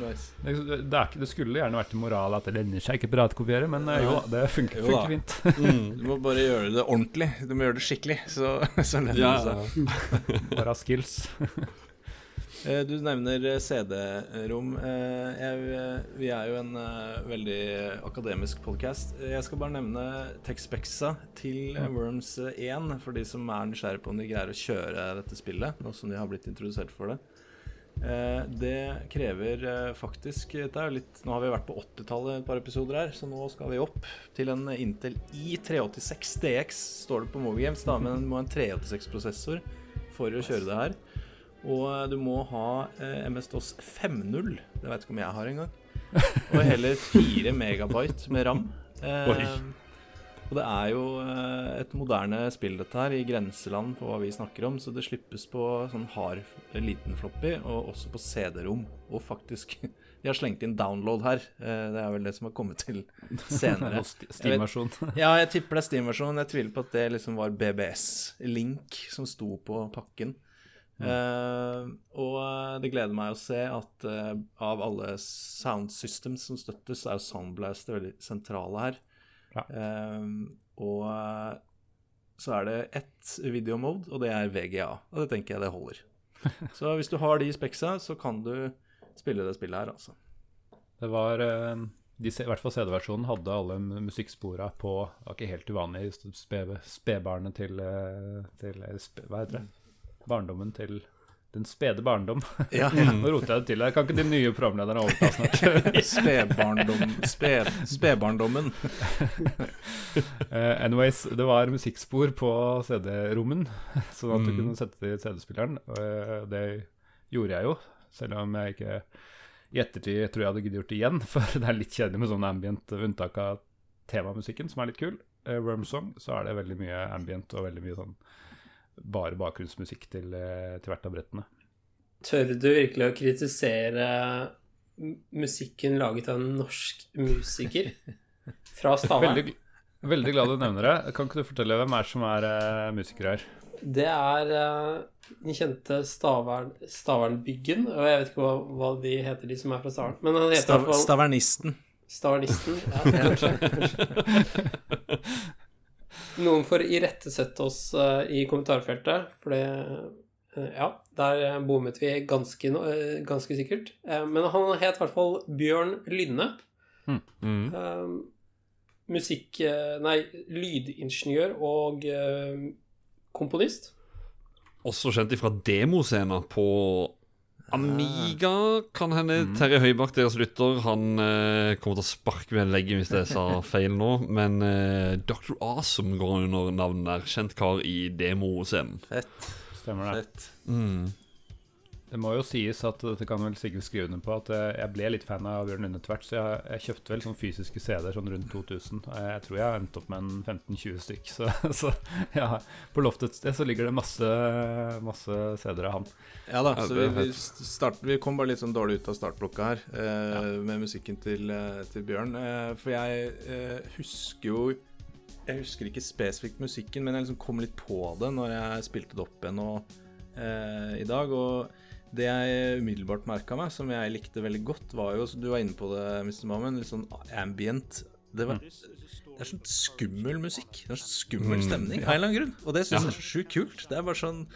Nice. Det, det, er ikke, det skulle gjerne vært en moral at det lønner seg ikke piratkopiere, men ja. jo da, det funker, Jo fint. Mm. Du må bare gjøre det ordentlig. Du må gjøre det skikkelig, så, så lønner Ja, det seg. Bare ha skills. Eh, Du nevner eh, CD-rom. Eh, eh, Vi er jo en eh, veldig akademisk podkast. Jeg skal bare nevne Texpexa til eh, Worms eh, 1, for de som er nysgjerrige på om de greier å kjøre dette spillet, nå som de har blitt introdusert for det. Eh, Det krever eh, faktisk det er litt, Nå har vi vært på 80-tallet et par episoder her, så nå skal vi opp til en Intel i386 DX, står det på Movie Games, da, men du må ha en 386-prosessor for å kjøre det her. Og eh, du må ha eh, MS-DOS 5.0, det vet ikke om jeg har engang. Og heller 4 megabyte med ram. Eh, Oi. Og det er jo eh, et moderne spill, dette her, i grenseland på hva vi snakker om. Så det slippes på sånn hard liten floppy, og også på CD-rom. Og faktisk De har slengt inn download her. Eh, det er vel det som har kommet til senere. Og Steam-versjon. Ja, jeg tipper det er Steam-versjonen. Jeg tviler på at det liksom var BBS-link som sto på pakken. Eh, og eh, det gleder meg å se at uh, av alle sound systems som støttes, er jo Soundblast veldig sentrale her. Ja. Eh, og eh, så er det ett videomode, og det er VGA. Og det tenker jeg det holder. Så hvis du har de speksa, så kan du spille det spillet her, altså. Det var eh, de, I hvert fall CD-versjonen hadde alle mu- musikkspora på Det var ikke helt uvanlig. spe- Spedbarnet til, eh, til spe, Hva heter det? Barndommen til den spede barndom. Ja. Nå roter jeg det til. Jeg Kan ikke de nye programlederne overta snart? Spedbarndom, sped, spedbarndommen. Uh, anyways, det var musikkspor på CD-rommen, sånn at du Mm. kunne sette det i CD-spilleren. Og eh, det gjorde jeg jo, selv om jeg ikke i ettertid tror jeg hadde giddet gjort det igjen, for det er litt kjedelig med sånn ambient unntak av temamusikken, som er litt kul. Uh, Wormsong, så er det veldig mye ambient og veldig mye sånn bare bakgrunnsmusikk til, eh, til hvert av brettene. Tør du virkelig å kritisere musikken laget av en norsk musiker fra Stavern? Veldig, veldig glad du nevner det. Kan ikke du fortelle hvem er som er uh, musikere her? Det er uh, den kjente Stavern, Stavernbyggen, og jeg vet ikke hva, hva de heter, de som er fra Stavern. Men han heter Stav, stavernisten. Stavernisten. Ja, kanskje. Noen får irettesette oss eh, i kommentarfeltet, for det eh, Ja, der bommet vi ganske, eh, ganske sikkert. Eh, men han het i hvert fall Bjørn Lynne. Mm. Eh, musikk... eh, nei, lydingeniør og eh, komponist. Også kjent ifra demoscener på Amiga, kan hende. Terje Høibakk, deres lytter, han eh, kommer til å sparke meg i legget hvis jeg sa feil nå. Men eh, Dr. Awesome går under navnet der. Kjent kar i demo-scenen. Fett. Stemmer det? Fett. Mm. Det må jo sies at dette kan vel sikkert skrive under på, at eh, jeg ble litt fan av Bjørn Lunde tvert. Så jeg, jeg kjøpte vel sånn fysiske CD-er sånn rundt 2000. Jeg, jeg tror jeg har endt opp med en 15-20 stykk. Så, så ja, på loftet et sted så ligger det masse, masse CD-er av han. Ja da, så vi, vi, start, vi kom bare litt sånn dårlig ut av startblokka her eh, med musikken til, eh, til Bjørn. Eh, for jeg eh, husker jo Jeg husker ikke spesifikt musikken, men jeg liksom kom litt på det når jeg spilte det opp igjen og, eh, i dag. Og det jeg umiddelbart merka meg, som jeg likte veldig godt, var jo Du var inne på det, Mr. Mammen, litt sånn ambient. Det, var, det er sånn skummel musikk. Det er sånn skummel Mm, stemning av en eller annen grunn. Og det syns Ja. jeg er så sjukt kult. Det er bare sånn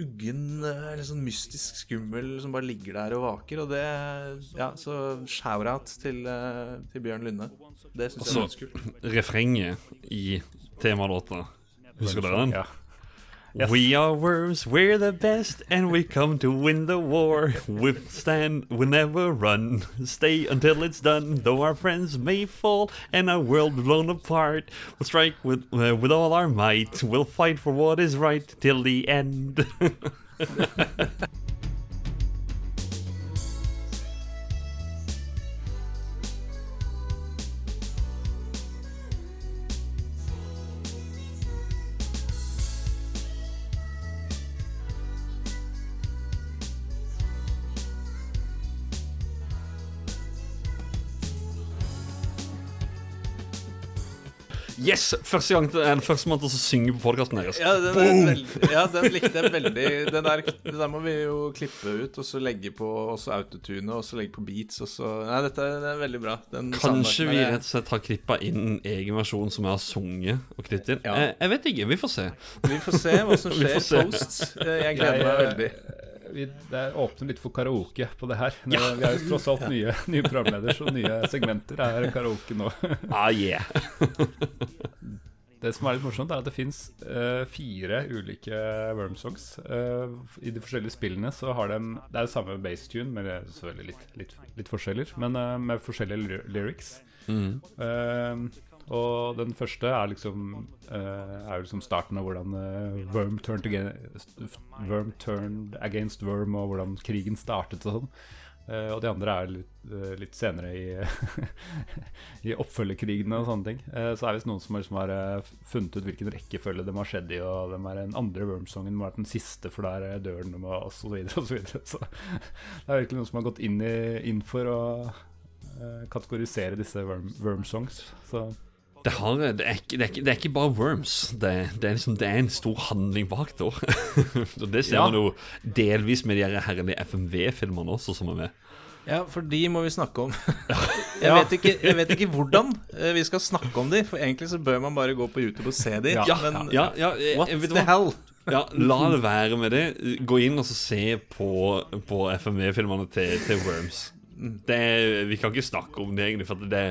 uggen, litt eller sånn mystisk skummel som bare ligger der og vaker. Og det Ja, så shout-out til, eh, til Bjørn Lunde. Det syns jeg er ganske kult. Refrenget i temalåta. Husker dere den? Ja. Yes. We are worms, we're the best, and we come to win the war. Withstand, we never run. Stay until it's done. Though our friends may fall and our world blown apart, we'll strike with uh, with all our might. We'll fight for what is right till the end. yes! Første gang til, en førstemann til å synge på podkasten deres. Ja den, veldig, ja, den likte jeg veldig. Den der, den der må vi jo klippe ut, og så legge på også autotune, og så legge på beats, og så Nei, dette er, det er veldig bra. Den Kanskje vi rett og slett har klippa inn en egen versjon som jeg har sunget og klippet inn. Ja. Jeg, Jeg vet ikke, vi får se. Vi får se hva som skjer post. Eh, Jeg gleder meg veldig. Vi, det er åpner litt for karaoke på det her. Nå, Vi er jo tross alt nye, nye programledere, så nye segmenter er karaoke nå. Ah, yeah. Det som er litt morsomt, er at det fins fire ulike Worm-songs. Eh, I de forskjellige spillene så har de Det er jo samme basetune, men det er selvfølgelig litt, litt, litt forskjeller. Men uh, med forskjellige lyrics. Mm. Eh, og den første er liksom eh, Er liksom starten av hvordan eh, Worm, turned against, Worm turned against Worm, og hvordan krigen startet og sånn. Eh, og de andre er litt, litt senere i, i oppfølgerkrigene og sånne ting. Så er det visst noen som liksom har funnet ut hvilken rekkefølge de har skjedd i, og hvem er den andre Worm-songen må være den siste, for der er dør de, og så videre og så videre. Så det er virkelig noen som har gått inn, i, inn for å kategorisere disse Worm- Worm-songs. Så Det, har, det, er det, er det er ikke bare worms. Det, det, er liksom, det er en stor handling bak det òg. det ser Ja. man jo delvis med de her herlige FMV-filmene også, som er med. Ja, for de må vi snakke om. Jeg, vet ikke, jeg vet ikke hvordan eh, vi skal snakke om de, for egentlig så bør man bare gå på YouTube og se de. Ja, men Ja, ja, eh, what the hell? Ja, La det være med det. Gå inn og så se på, på FMV-filmene til, til Worms. Det, vi kan ikke snakke om det, egentlig, for det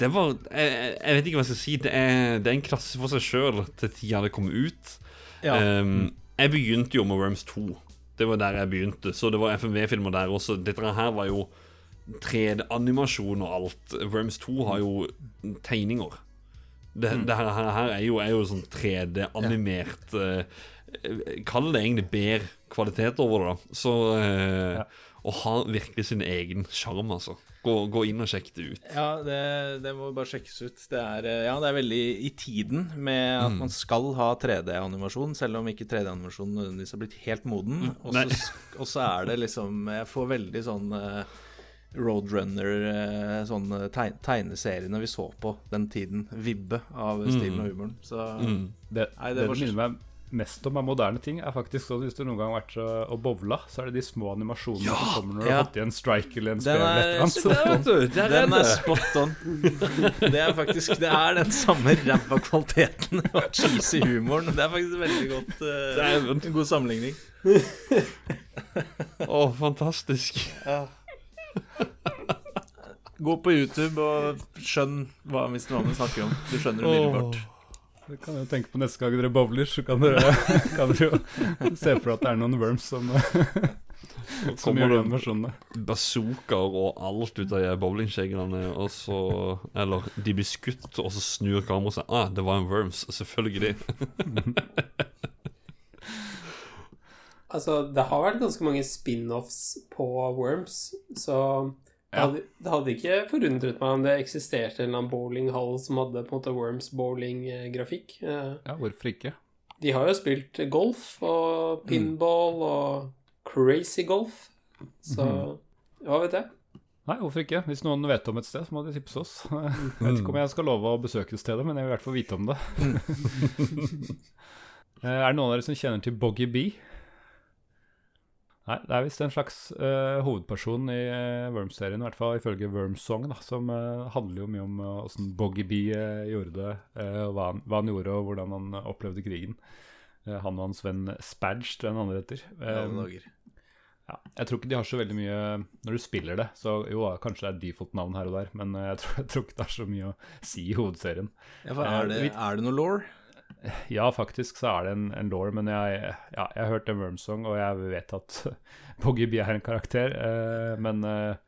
Det var jeg, jeg vet ikke hva jeg skal si. Det er, det er en klasse for seg sjøl til tida det kom ut. Ja. Um, jeg begynte jo med Worms 2. Det var der jeg begynte. Så det var FMV-filmer der også. Dette her var jo 3D-animasjon og alt. Worms 2 har jo tegninger. Det, det her, her, er jo, er jo sånn 3D-animert eh, Kall det egentlig bedre kvalitet over det, da. Så uh, Ja. Og har virkelig sin egen sjarm, altså. Gå, gå inn og sjekk det ut. Ja, det, det må bare sjekkes ut. Det er, eh, ja, det er veldig i tiden med at man skal ha 3D-animasjon, selv om ikke 3D-animasjonen nødvendigvis har blitt helt moden. Og så, er det liksom Jeg får veldig sånn eh, Roadrunner, eh, sånne teg tegneseriene vi så på den tiden. Vibbe av stilen og humoren. Så Mm. det, Nei, det det minner meg mest om av moderne ting, er faktisk sånn hvis du noen gang har vært uh, og bowla, så er det de små animasjonene som kommer når du Ja. har fått i en strike eller en Den eller et er eller. Den er spot on. Det er faktisk Det er den samme ræva kvaliteten og cheesy humoren. Det er faktisk veldig godt Det er En god sammenligning. Å, fantastisk. Gå på YouTube og skjønn hva Mr. Mammen snakker om. Du skjønner det umiddelbart. Det kan jeg tenke på neste gang dere bowler, så kan dere, kan dere jo se for at det er noen worms som, som gjør den animasjonene. bazookaer og alt ut av bowlingskjeggene, og så Eller de blir skutt, og så snur kameraet seg. Ah, det var en worms. Selvfølgelig. Altså, det har vært ganske mange spin-offs på Worms, så det Ja. hadde, det hadde ikke forundret meg om det eksisterte en bowlinghall som hadde på en måte Worms bowling-grafikk. Eh, Ja, hvorfor ikke? De har jo spilt golf og pinball og crazy golf, så hva vet jeg? Nei, hvorfor ikke? Hvis noen vet om et sted, så må de tipse oss. Jeg vet ikke om jeg skal love å besøke stedet, men jeg vil i hvert fall vite om det. Eh, er det noen av dere som kjenner til Boggy Bee? Nei, det er visst en slags uh, hovedperson i uh, Worms-serien, i hvert fall ifølge Worms Song, da, som uh, handler jo mye om uh, åssen Boggy Bee eh, gjorde det, og hva han, hva han gjorde, og hvordan han opplevde krigen. Han og hans venn Spadge, tror jeg han andre heter. Ja, Eh, ja, jeg tror ikke de har så veldig mye Når du spiller det, så jo, kanskje det er default-navn her og der, men jeg tror, jeg tror ikke det er så mye å si i hovedserien. Ja, er, det, er det noe law? Ja, faktisk så er det en, en law, men jeg, ja, jeg har hørt en Wormsong, og jeg vet at Boggy Bee er en karakter, eh, men eh,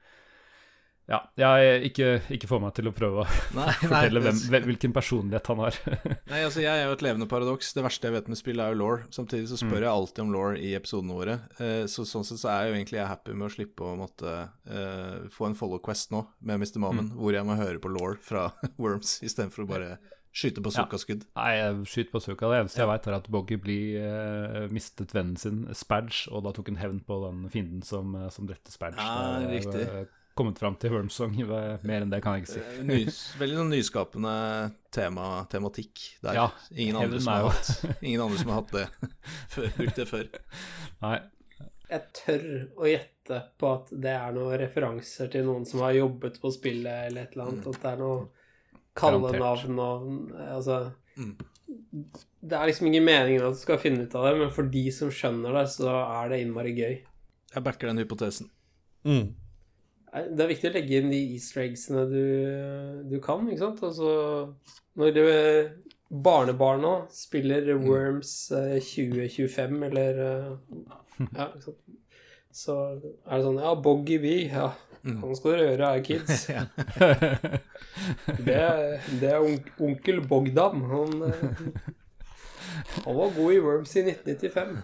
ja, jeg ikke, ikke få meg til å prøve å Nei, fortelle nei, hvem, hvem, hvilken personlighet han har. Nei, altså Jeg er jo et levende paradoks. Det verste jeg vet med spill, er jo law. Samtidig så spør jeg alltid om law i episodene våre. Eh, så Sånn sett så er jeg jo egentlig jeg happy med å slippe å måtte eh, få en follow quest nå med Mr. Mammen, hvor jeg må høre på law fra Worms istedenfor å bare skyte på Ja. Nei, skyt Suka. Det eneste jeg vet er at Boggy eh, mistet vennen sin, Spadge, og da tok hun hevn på den fienden som, eh, som drepte Spadge. Ja, Det er, riktig. eh, kommet fram til Wormsong. Mer enn det kan jeg ikke si. Eh, Nys, veldig sånn nyskapende tema, tematikk der. Ja, ingen, andre som har hatt, ingen andre som har hatt det før, brukt det før. Nei, Jeg tør å gjette på at det er noen referanser til noen som har jobbet på spillet, eller et eller annet. At det er noe kallenavn og Altså Mm. Det er liksom ingen meningen at du skal finne ut av det, men for de som skjønner det, så er det innmari gøy. Jeg backer den hypotesen. Mm. Det er viktig å legge inn de easter eggsene du, du kan, ikke sant? Altså, når det, barnebarna spiller Worms eh, 2025, eller eh, Ja, ikke sant? Så er det sånn Ja, Boggy Bee, ja. Han skal dere høre, er kids. Det, det er onk, onkel Bogdan. Han, eh, han var god i Worms i 1995.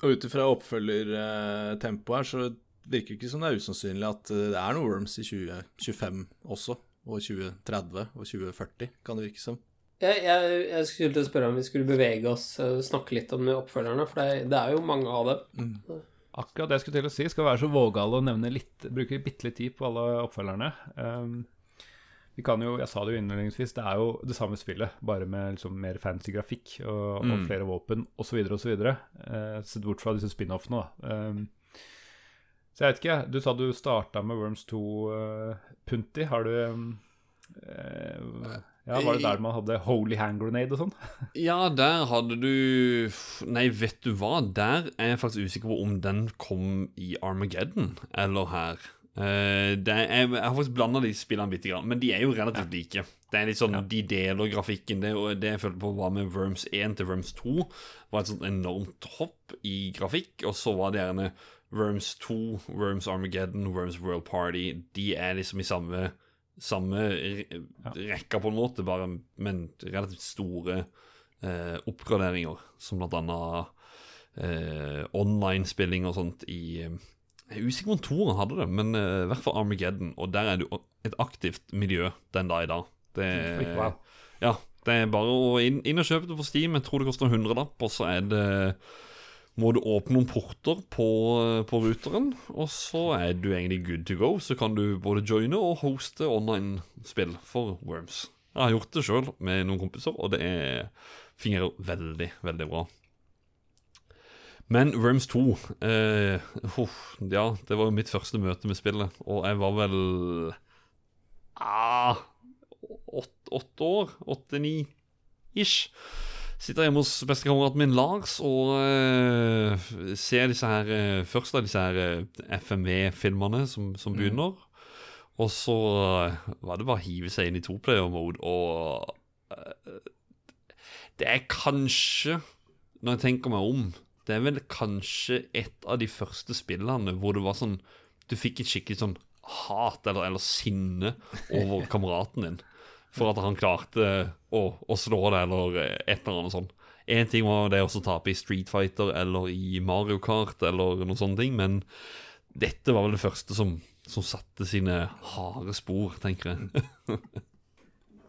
Og ut ifra oppfølgertempoet her, så virker det ikke som det er usannsynlig at eh, det er noe Worms i 2025 også. Og 2030 og 2040, kan det virke som. Jeg, jeg, jeg skulle til å spørre om vi skulle bevege oss snakke litt om de oppfølgerne, for det, det er jo mange av dem. Akkurat det jeg skulle til å si. Skal være så vågale å nevne litt, bruke bitte litt tid på alle oppfølgerne. Um, vi kan jo, Jeg sa det jo innledningsvis, det er jo det samme spillet, bare med liksom mer fancy grafikk og, og flere våpen osv. osv. Uh, sett bort fra disse spin-offene, da. Um, så jeg vet ikke, du sa du starta med Worms 2, uh, Punti. Har du um, eh, Ja, var det der man hadde Holy Hand Grenade og sånn? Ja, der hadde du Nei, vet du hva? Der er jeg faktisk usikker på om den kom i Armageddon eller her. Uh, er, jeg har faktisk blanda de spillene bitte grann, men de er jo relativt like. Det er litt sånn, De deler grafikken. Det, og det jeg følte på var med Worms 1 til Worms 2, var et sånt enormt hopp i grafikk. Og så var det gjerne Worms 2, Worms Armageddon, Worms World Party. De er liksom i samme samme re- rekka, på en måte, bare men relativt store eh, oppgraderinger, som blant annet eh, online-spilling og sånt i eh, Jeg er usikker på om Toren hadde det, men eh, i hvert fall Armageddon, og der er det et aktivt miljø den dag i dag. Det, wow. ja, det er bare å inn, inn og kjøpe det på Steam. Jeg tror det koster en hundrelapp, og så er det må du åpne noen porter på, på ruteren, og så er du egentlig good to go. Så kan du både joine og hoste online-spill for Worms. Jeg har gjort det sjøl med noen kompiser, og det er, fungerer veldig, veldig bra. Men Worms 2 eh, uff, Ja, det var jo mitt første møte med spillet, og jeg var vel ah, åtte år? Åtte-ni ish. Sitter hjemme hos bestekameraten min Lars og uh, ser disse her uh, først av disse her uh, FMV-filmene som, som begynner. Og så eh, var det bare å hive seg inn i toplayer-mode, og eh, Det er kanskje, når jeg tenker meg om Det er vel kanskje et av de første spillene hvor det var sånn Du fikk et skikkelig sånn hat eller, eller sinne over kameraten din for at han klarte å, å slå det, eller et eller annet sånt. Én ting var det å tape i Street Fighter eller i Mario Kart eller noen sånne ting, men dette var vel det første som, som satte sine harde spor, tenker jeg.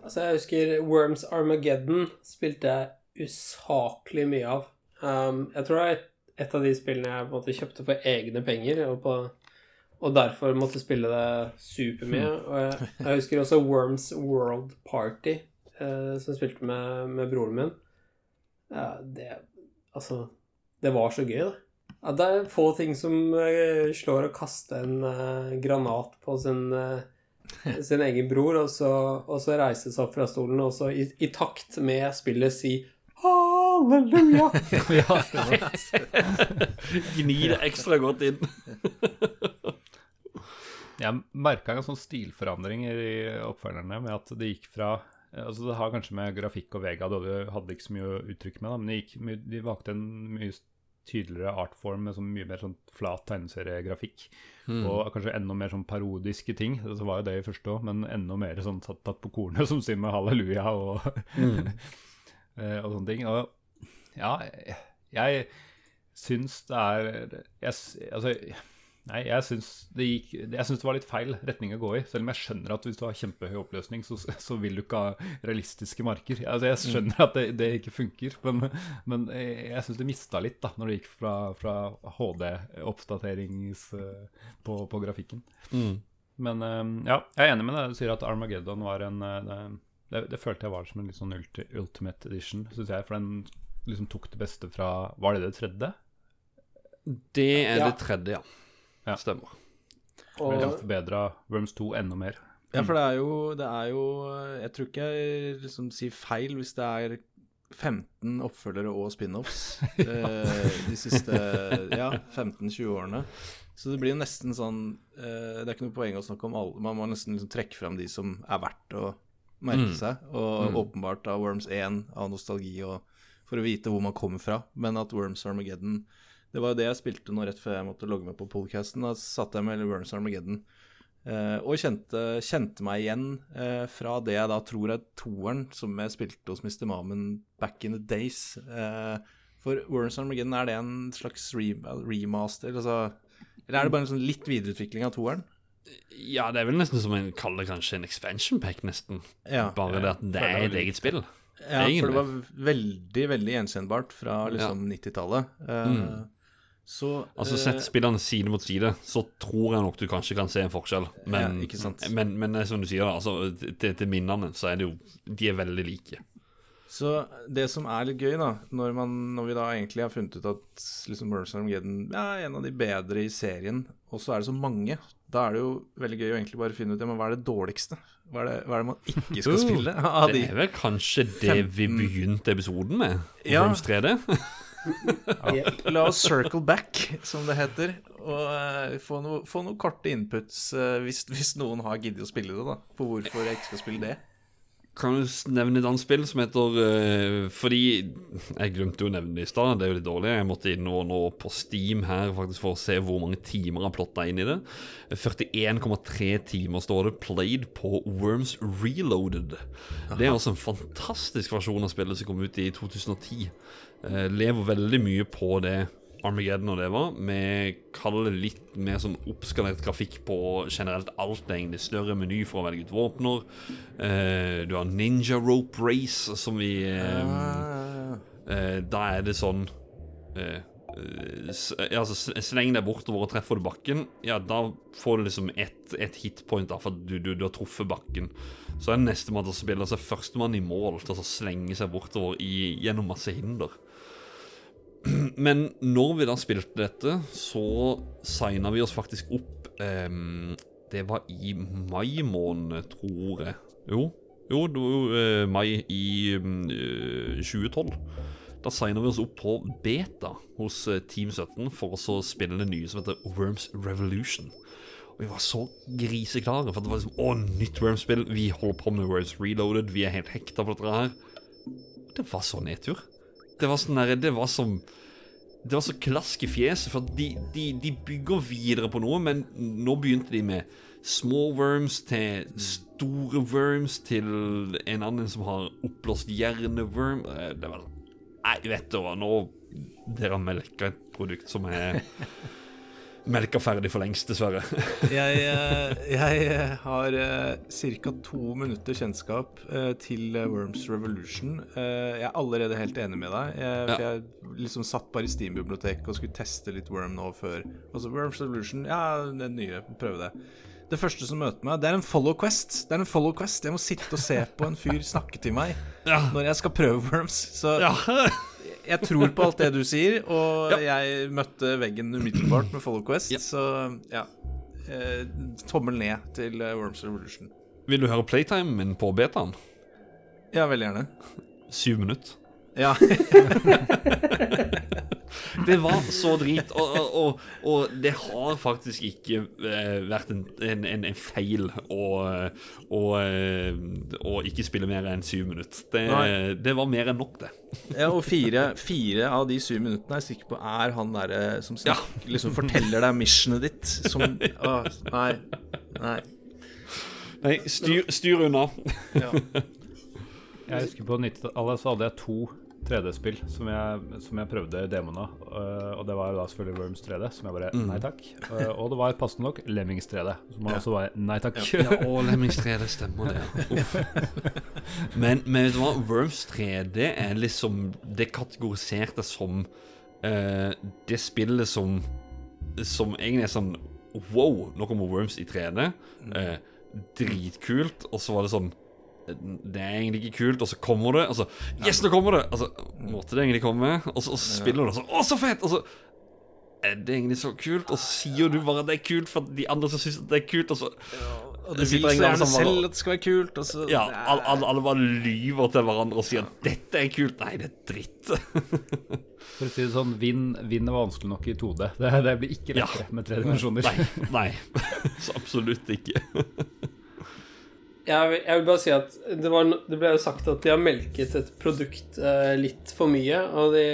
Altså, jeg husker Worms Armageddon spilte jeg usaklig mye av. Um, jeg tror det er et av de spillene jeg på en måte kjøpte for egne penger, og, på, og derfor måtte spille det supermye. Og jeg, jeg husker også Worms World Party, eh, som jeg spilte med, med broren min. Ja, det Altså, det var så gøy, da. Ja, det er få ting som eh, slår å kaste en eh, granat på sin eh, sin egen bror, og så, og så reise seg opp fra stolen og så i, i takt med spillet si halleluja. ja. Gni det ekstra godt inn. Jeg merka en sånn stilforandring i oppfølgerne med at det gikk fra Altså Det har kanskje med grafikk og Vega Du hadde ikke så mye å uttrykke med, da, men gikk, de valgte en mye tydeligere artform med sånn mye mer sånn flat tegneseriegrafikk. Og kanskje enda mer sånn parodiske ting. Det var jo det i første òg, men enda mer sånn tatt, tatt på kornet, som synger halleluja og, mm. og sånne ting. Og ja, jeg syns det er jeg, Altså, nei, jeg syns det det var litt feil retning å gå i. Selv om jeg skjønner at hvis du har kjempehøy oppløsning, så, så vil du ikke ha realistiske marker. Altså, jeg skjønner at det, det ikke funker, men, men jeg, syns det mista litt da når det gikk fra, fra HD-oppdaterings eh, på, på grafikken. Men eh, ja, jeg er enig med deg. Du sier at Armageddon var en eh, det, det, det følte jeg var som en litt sånn ultimate edition, syns jeg. For den liksom tok det beste fra Var det det tredje? Det er Ja. det tredje, ja. Ja. Stemmer. Og Og forbedra Worms 2 enda mer. Ja, for det er jo, det er jo Jeg tror ikke jeg liksom sier feil hvis det er 15 oppfølgere og spin-offs eh, de siste ja, 15-20 årene. Så det blir nesten sånn eh, Det er ikke noe poeng å snakke om alle. Man må nesten liksom trekke fram de som er verdt å merke seg. Og åpenbart av Worms 1 av nostalgi og for å vite hvor man kommer fra. Men at Worms Armageddon Det var jo det jeg spilte nå rett før jeg måtte logge meg på podcasten. Da satt jeg med Werner's Armageddon. Eh, og kjente, kjente meg igjen eh, fra det jeg da tror er toeren som jeg spilte hos Mr. Mamen back in the days. Eh, for Worms Armageddon, er det en slags re remaster? Altså, eller er det bare en sånn litt videreutvikling av toeren? Ja, det er vel nesten som en kaller kanskje en expansion pack, nesten. Ja. Bare det at det er et eget spill. Ja, for det var veldig, veldig gjenkjennbart fra liksom 90-tallet. Eh, Så Altså eh, Sett spillene side mot side, så tror jeg nok du kanskje kan se en forskjell. Men, Ja, men, men eh, som du sier, altså, til, til minnene så er det jo De er veldig like. Så det som er litt gøy, da, når, man, når vi da egentlig har funnet ut at liksom Worms Armageddon ja, er en av de bedre i serien, og så er det så mange, da er det jo veldig gøy å egentlig bare finne ut ja, men hva er det dårligste? Hva er det, hva er det man ikke skal spille Det er vel kanskje det vi begynte episoden med? Ja. Worms 3D? La oss circle back, som det heter, og uh, få, få noen korte inputs uh, hvis, hvis noen har giddet å spille det, da, på hvorfor jeg ikke skal spille det. Kan du nevne et annet spill som heter uh, Fordi jeg glemte jo å nevne det i stad, det er jo litt dårlig. Jeg måtte inn og nå på Steam her faktisk for å se hvor mange timer jeg har plotta inn i det. 41,3 timer står det played på Worms Reloaded. Det er altså en fantastisk versjon av spillet som kom ut i 2010. Eh, lever veldig mye på det Armageddon og det var, med kaller det litt mer sånn oppskalert grafikk på generelt alt, egentlig. Større meny for å velge ut våpner. Eh, du har Ninja Rope Race, som vi eh, Ah, eh, Da er det sånn altså, Sleng deg bortover og treffer du bakken, ja, da får du liksom ett et hitpoint da, for du, du, du har truffet bakken. Så er det nestemann til å spille, altså førstemann i mål til å slenge seg bortover i, gjennom masse hinder. Men når vi da spilte dette, så signa vi oss faktisk opp um, Det var i mai måned, tror jeg. Jo, jo jo eh, mai i mm, eh, 2012. Da signa vi oss opp på beta hos eh, Team 17 for oss å spille det nye som heter Worms Revolution. Og vi var så griseklare, for det var liksom Å, nytt Worms-spill. Vi holder på med Worms Reloaded. Vi er helt hekta på dette her. Det var så nedtur. Det var sånn der, det var som Det var så klask i fjeset, for de, de, de bygger videre på noe, men nå begynte de med small worms til store worms til en annen som har oppblåst hjerneworm. Eh, Det var Nei, vet du hva, nå Dere har melka et produkt som er melka ferdig for lengst, dessverre. Jeg, eh, jeg har ca. to minutter kjennskap eh, til eh, Worms Revolution. Eh, Jeg er allerede helt enig med deg. Jeg, ja. jeg liksom satt bare i Steam-biblioteket og skulle teste litt Worm nå før. Altså Worms Revolution, ja, det nye, prøve det. Det første som møter meg, det er en follow quest. Det er en follow quest Jeg må sitte og se på en fyr snakke til meg Ja. når jeg skal prøve Worms. Så Ja. jeg tror på alt det du sier, og jeg møtte veggen umiddelbart med follow quest, Ja. så ja. Eh, tommel ned til eh, Worms Revolution. Vil du høre playtime min på betaen? Ja, veldig gjerne. Syv minutter. Ja. Det var så drit, og, og, og, og det har faktisk ikke eh, vært en, en, en, en feil å, å, eh, å ikke spille mer enn syv minutter. Det, det var mer enn nok, det. ja og fire, fire av de syv minuttene er jeg sikker på er han derre som snakker, liksom forteller deg missionet ditt. Som å, Nei. Nei. Nei, styr, styr unna. Ja. Jeg husker på 90-tallet så hadde jeg to 3D-spill som, som jeg prøvde demona. av. øh, og det var da selvfølgelig Worms 3D, som jeg bare nei takk. Øh, og det var passende nok Lemmings 3D, som jeg også var nei takk. Ja, og Lemmings 3D stemmer det. Men, men vet du hva? Worms 3D er liksom Det kategoriserte som uh, det spillet som Som egentlig er sånn Wow, nå kommer Worms i 3D. Eh, dritkult. Og så var det sånn det er egentlig ikke kult, og så kommer det. Og så Yes, nå kommer det! Altså, måtte det egentlig komme? Og så, og så spiller du, og så Å, så fett! Og så er det egentlig så kult? Og så sier du bare at det er kult for de andre som syns det er kult, og så Og du vil så gjerne som selv at det skal være kult, og så Ja, alle, alle, alle bare lyver til hverandre og sier at 'dette er kult'. Nei, det er dritt. For å si det sånn, vind, vind er vanskelig nok i 2D. Det, det blir ikke Ja. med tre dimensjoner. Nei, nei. Så absolutt ikke. Jeg jeg vil bare si at det, var, det ble jo sagt at de har melket et produkt eh, litt for mye. Og de,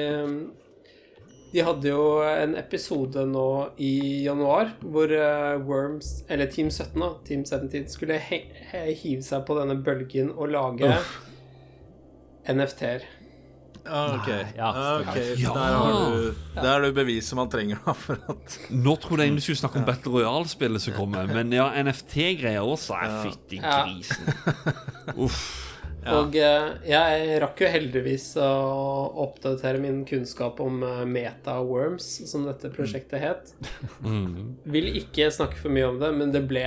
de hadde jo en episode nå i januar hvor eh, Worms, eller Team 17, da, Team 17 skulle hive seg på denne bølgen og lage NFT-er. Ah, ok. ja, Ah, ok. Ja. Der har du Der har du beviset man trenger for at Nå trodde jeg vi skulle snakke om Battle Royale-spillet som kommer, men ja, NFT-greier også. er fytti Ja. grisen. Uff. Og eh, jeg rakk jo heldigvis å oppdatere min kunnskap om eh, Meta Worms, som dette prosjektet het. Mm. Vil ikke snakke for mye om det, men det ble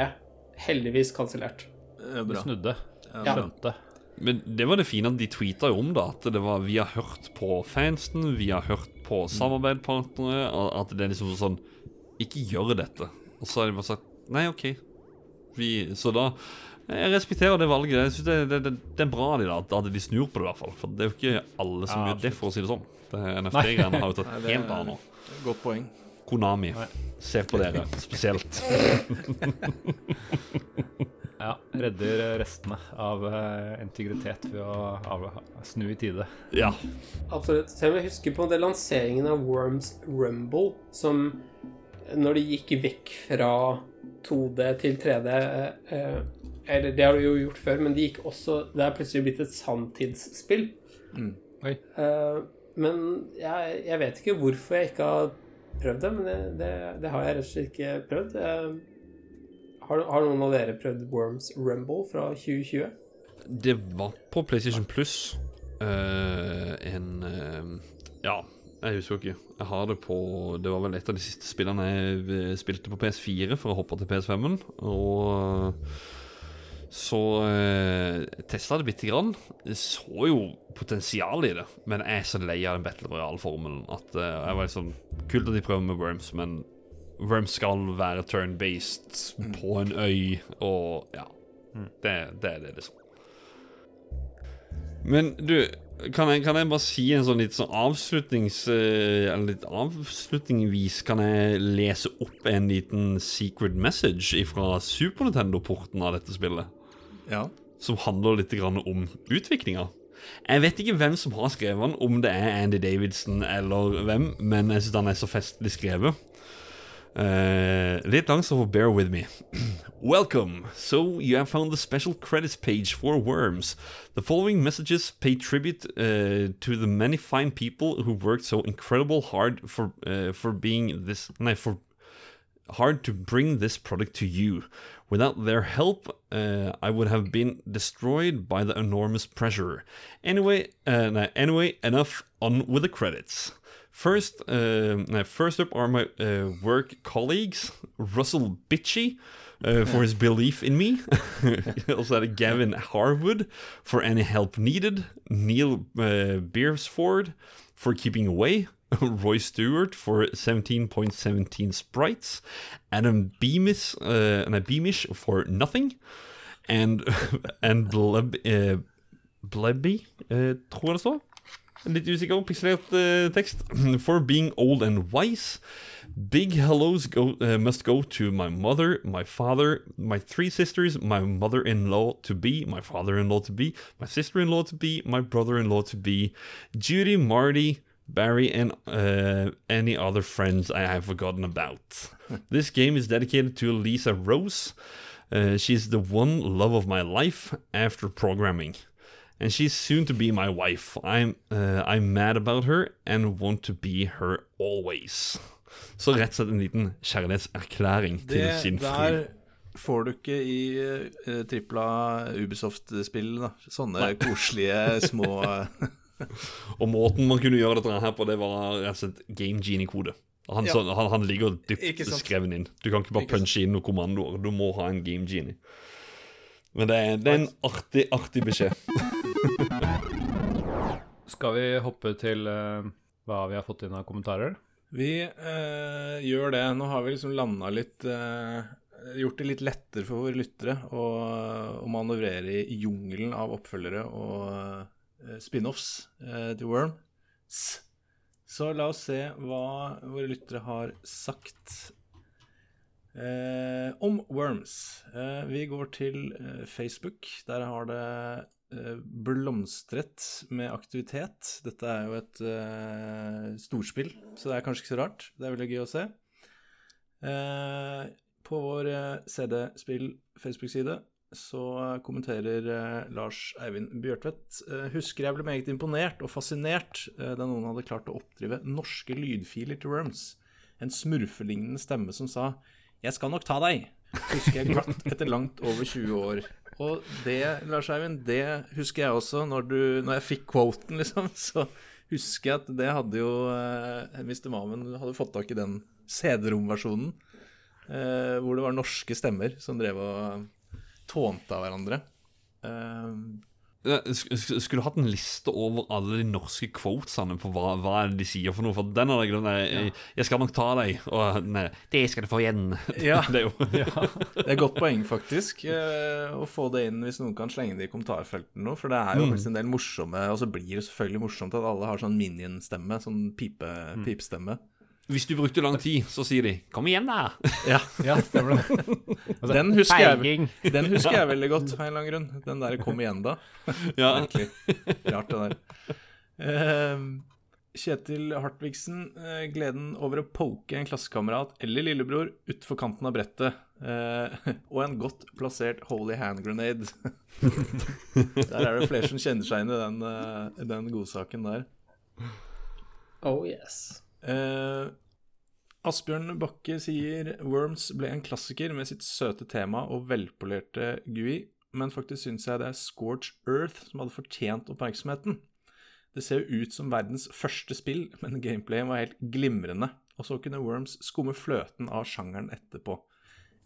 heldigvis kansellert. eh, Du snudde. Ja. Skjønte. Men det var det fine at de tweeta jo om det. At det var, vi har hørt på fansen, vi har hørt på samarbeidspartnere. At det er liksom sånn Ikke gjør dette. Og så har de bare sagt nei, OK. Vi, så da Jeg respekterer det valget. Jeg synes det, det, det, det er bra de da, at de snur på det, i hvert fall. For det er jo ikke alle som Ja, gjør det, for å si det sånn. NFT-greiene har jo tatt Nei, det- helt av nå. Godt poeng. Konami. Se på dere spesielt. Ja, redder restene av eh, integritet ved å av, snu i tide. Ja. Absolutt. Selv om jeg husker på det lanseringen av Worms Rumble, som når de gikk vekk fra 2D til 3D eh, Eller det har de jo gjort før, men de gikk også Det er plutselig blitt et sanntidsspill. Oi. Eh, men jeg, jeg vet ikke hvorfor jeg ikke har prøvd det, men det, det, det har jeg rett og slett ikke prøvd. Eh, har, har noen av dere prøvd Worms Rumble fra 2020? Det var på PlayStation Plus uh, en uh, Ja, jeg husker ikke. Jeg har det på Det var vel et av de siste spillene jeg eh, spilte på PS4 for å hoppe til PS5-en. Og så uh, testa det bitte grann. Jeg så jo potensial i det, men jeg er så lei av den Battle Royale-formelen at eh, jeg var liksom Kult at de prøver med Worms, men Worms skal være turn-based på en øy, og ja. Det, det er det, liksom. Men du, kan jeg, kan jeg bare si en sånn litt sånn avslutnings... eh, Eller litt avslutningsvis Kan jeg lese opp en liten secret message fra Super Nintendo-porten av dette spillet? Ja. Som handler litt grann om utviklinga. Jeg vet ikke hvem som har skrevet den, om det er Andy Davidson eller hvem, men jeg syns han er så festlig skrevet. Uh, litt lang, so bear with me. Welcome. So you have found the special credits page for Worms. The following messages pay tribute uh, to the many fine people who worked so incredible hard for uh, for being this no, for hard to bring this product to you. Without their help, uh, I would have been destroyed by the enormous pressure. Anyway, uh, no, anyway, enough. On with the credits. First, uh, first up are my uh, work colleagues, Russell Bitchy. Uh, for his belief in me. also had Gavin Harwood for any help needed. Neil uh, Beersford for keeping away. Roy Stewart for 17.17 sprites, Adam Beamish, uh, and Beamish for nothing, and and Bleb, uh, Blebby, uh. Litt usikker, pikselert uh, tekst. For being old and wise. Big hellos go, uh, must go to my mother, my father, my three sisters, my mother in law to be, my father in law to be, my sister in law to be, my brother in law to be, Judy, Marty, Barry, and uh, any other friends I have forgotten about. this game is dedicated to Lisa Rose. Uh, she's the one love of my life after programming. And she's soon to be my wife. I'm, uh, I'm mad about her and want to be her always. Så rett og slett en liten kjærlighetserklæring til Det sin fru. der får du ikke i uh, tripla Ubisoft-spill, da. Sånne koselige små Og måten man kunne gjøre dette her på, det var rett og slett Game Genie-kode. Han, Ja. han, han ligger dypt skrevet inn. Du kan ikke bare Ikke punche inn noen kommandoer. Du må ha en Game Genie. Men det er, det er en artig, artig beskjed. Skal vi hoppe til uh, hva vi har fått inn av kommentarer? Vi uh, gjør det. Nå har vi liksom landa litt uh, Gjort det litt lettere for våre lyttere å, å manøvrere i jungelen av oppfølgere og spin-offs til Worms. Så la oss se hva våre lyttere har sagt om Worms. Vi går til Facebook. Der har det blomstret med aktivitet. Dette er jo et uh, storspill, så det er kanskje ikke så rart. Det er veldig gøy å se. Uh, på vår uh, CD-spill Facebook-side så kommenterer eh, Lars Eivind Bjørtvedt eh, Husker jeg ble meget imponert og fascinert eh, da noen hadde klart å oppdrive norske lydfiler til Worms. En smurfelignende stemme som sa 'Jeg skal nok ta deg', husker jeg glatt etter langt over 20 år. Og det, Lars Eivind, det husker jeg også. Når, du, når jeg fikk quoten, liksom, så husker jeg at det hadde jo eh, Mr. Mamen hadde fått tak i den CD-rom-versjonen. Eh, hvor det var norske stemmer som drev og tånte av hverandre. Eh, Skulle hatt en liste over alle de norske quotesene på hva, hva er det de sier for noe? For den hadde jeg glemt. Jeg, jeg skal nok ta deg. Og nei, det skal du få igjen. Ja. det er jo det er et godt poeng, faktisk, eh, å få det inn hvis noen kan slenge det i kommentarfeltet nå. For det er jo mm. en del morsomme Og så blir det selvfølgelig morsomt at alle har sånn minion-stemme, sånn pipe, pipestemme. Hvis du brukte lang tid, så sier de 'kom igjen, da'. Ja, Ja, stemmer det. Altså, den husker, jeg, den husker jeg veldig godt, av en eller annen grunn. Den der 'kom igjen, da'. Ja. Virkelig Rart, det der. Eh, Kjetil Hartvigsen, eh, gleden over å poke en klassekamerat eller lillebror utfor kanten av brettet. eh, og en godt plassert holy hand grenade. der er det flere som kjenner seg inn i den, eh, den godsaken der. Oh yes. Eh, Asbjørn Bakke sier Worms ble en klassiker med sitt søte tema og velpolerte GUI, men faktisk syns jeg det er Scorch Earth som hadde fortjent oppmerksomheten. Det ser jo ut som verdens første spill, men gameplayen var helt glimrende, og så kunne Worms skumme fløten av sjangeren etterpå.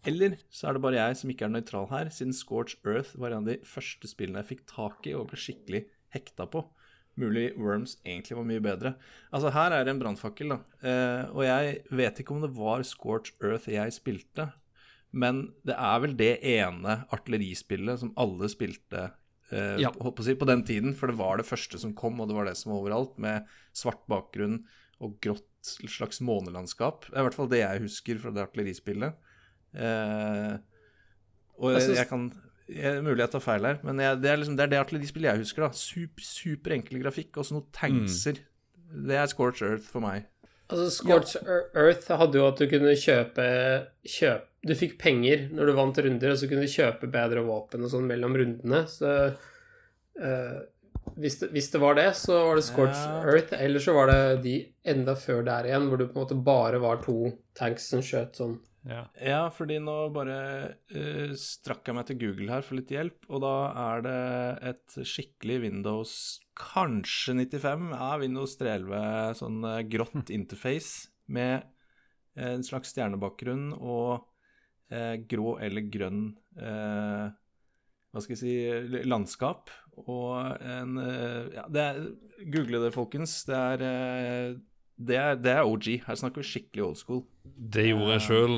Eller så er det bare jeg som ikke er nøytral her, siden Scorch Earth var en av de første spillene jeg fikk tak i og ble skikkelig hekta på. Mulig Worms egentlig var mye bedre. Altså, her er det en brannfakkel, da. Eh, og jeg vet ikke om det var Scorch Earth jeg spilte, men det er vel det ene artillerispillet som alle spilte eh, Ja. på, si, på den tiden, for det var det første som kom, og det var det som var overalt, med svart bakgrunn og grått slags månelandskap. Det er i hvert fall det jeg husker fra det artillerispillet. Eh, og Jeg jeg, synes- jeg kan Mulig jeg tar feil her, men jeg, det, er liksom, det er det artillerispillet jeg husker. da Super, super enkel grafikk og så noen tankser. Det er Scorch Earth for meg. Altså, Scorch Earth hadde jo at du kunne kjøpe, kjøpe Du fikk penger når du vant runder, og så kunne du kjøpe bedre våpen og sånn mellom rundene. Så uh, hvis, det, hvis det var det, så var det Scorch Ja. Earth. Eller så var det de enda før der igjen, hvor du på en måte bare var to tanks som skjøt sånn. Ja. Ja, fordi nå bare uh, strakk jeg meg til Google her for litt hjelp, og da er det et skikkelig Windows Kanskje 95, ja, Windows 311, sånn uh, grått interface med en slags stjernebakgrunn og grå eller grønn Hva skal jeg si landskap. Og en Ja, det er Google det, folkens. Det er, det er, det er OG. Her snakker vi skikkelig old school. Det gjorde jeg sjøl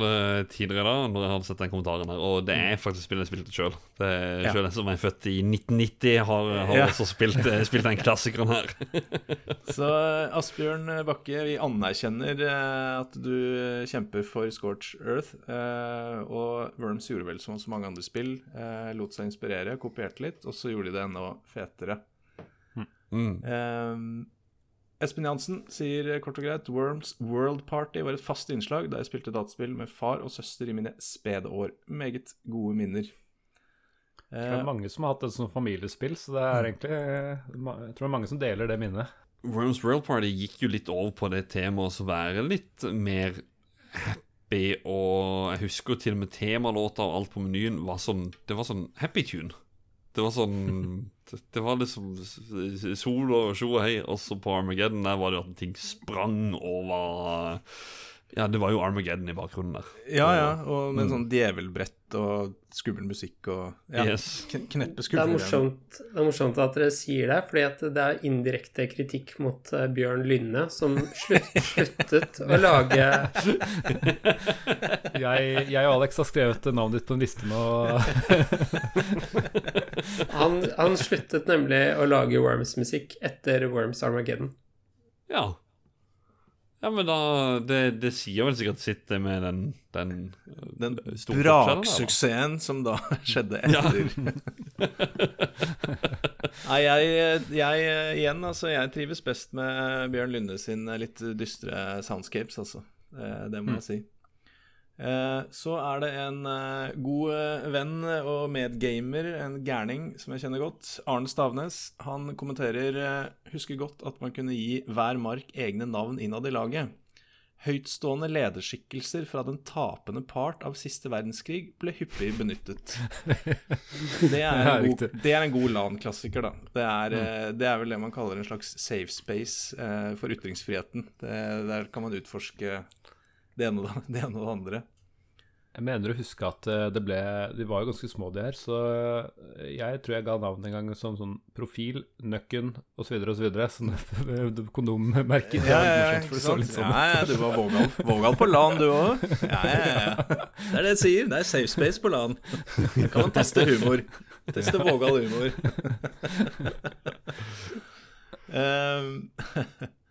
tidligere da Når jeg hadde sett den kommentaren her. Og det er faktisk spillet jeg spilte sjøl. Ja. Sjøl jeg som er født i 1990, har, har Ja. også spilt, eh, spilt den klassikeren her. Så eh, Asbjørn Bakke, vi anerkjenner eh, at du kjemper for Scorch Earth. eh, og Worms gjorde vel som så mange andre spill. eh, lot seg inspirere, kopierte litt, og så gjorde de det enda fetere. Mm. Eh, Espen Jansen sier eh, kort og greit Worms World Party var et fast innslag da jeg spilte dataspill med far og søster i mine spede år. Meget gode minner. Det Eh, er mange som har hatt det som familiespill, så det er egentlig Jeg tror det er mange som deler det minnet. Worms World Party gikk jo litt over på det temaet å være litt mer happy, og jeg husker jo til og med temalåta og alt på menyen var sånn Det var sånn happy tune. Det var sånn Det, var liksom sol og sjo og hei, også på Armageddon der var det at ting sprang og var Ja, det var jo Armageddon i bakgrunnen der. ja, ja, og med Mm. sånn djevelbrett og skummel musikk og ja, Yes. kneppe Det skuldrene. morsomt, det er morsomt at dere sier det, fordi at det er indirekte kritikk mot eh, Bjørn Lynne, som slutt, sluttet å lage Jeg, jeg og Alex har skrevet navnet ditt på en liste nå. Han, han sluttet nemlig å lage Worms-musikk etter Worms Armageddon. Ja. Ja, men da Det, det sier vel sikkert sitt det med den Den, Den da. braksuksessen som da skjedde Ja. etter. Nei, jeg, jeg igjen, altså, jeg trives best med Bjørn Lunde sin litt dystre soundscapes, altså. Eh, Det må jeg si. Eh, Så er det en eh, god eh, venn og medgamer, en gærning som jeg kjenner godt, Arne Stavnes. Han kommenterer Husker godt at man kunne gi hver mark egne navn innad i laget. Høytstående lederskikkelser fra den tapende part av siste verdenskrig ble hyppig benyttet. Det er en god, er en god LAN-klassiker, da. Det er, det er vel det man kaller en slags safe space for ytringsfriheten. Det, der kan man utforske det ene, og det- andre. Jeg mener å huske at eh, det ble De var jo ganske små, de her, så eh, jeg tror jeg ga navn en gang som sånn profil, nøkken osv. osv. Sånn kondommerker. Det Ja, ja, ja, for det så litt sånn ja, ja, du var vågal, vågal på LAN, du òg. Ja, ja, ja. Det er det jeg sier. Det er safe space på LAN. Da kan man teste humor. Teste vågal humor. Um,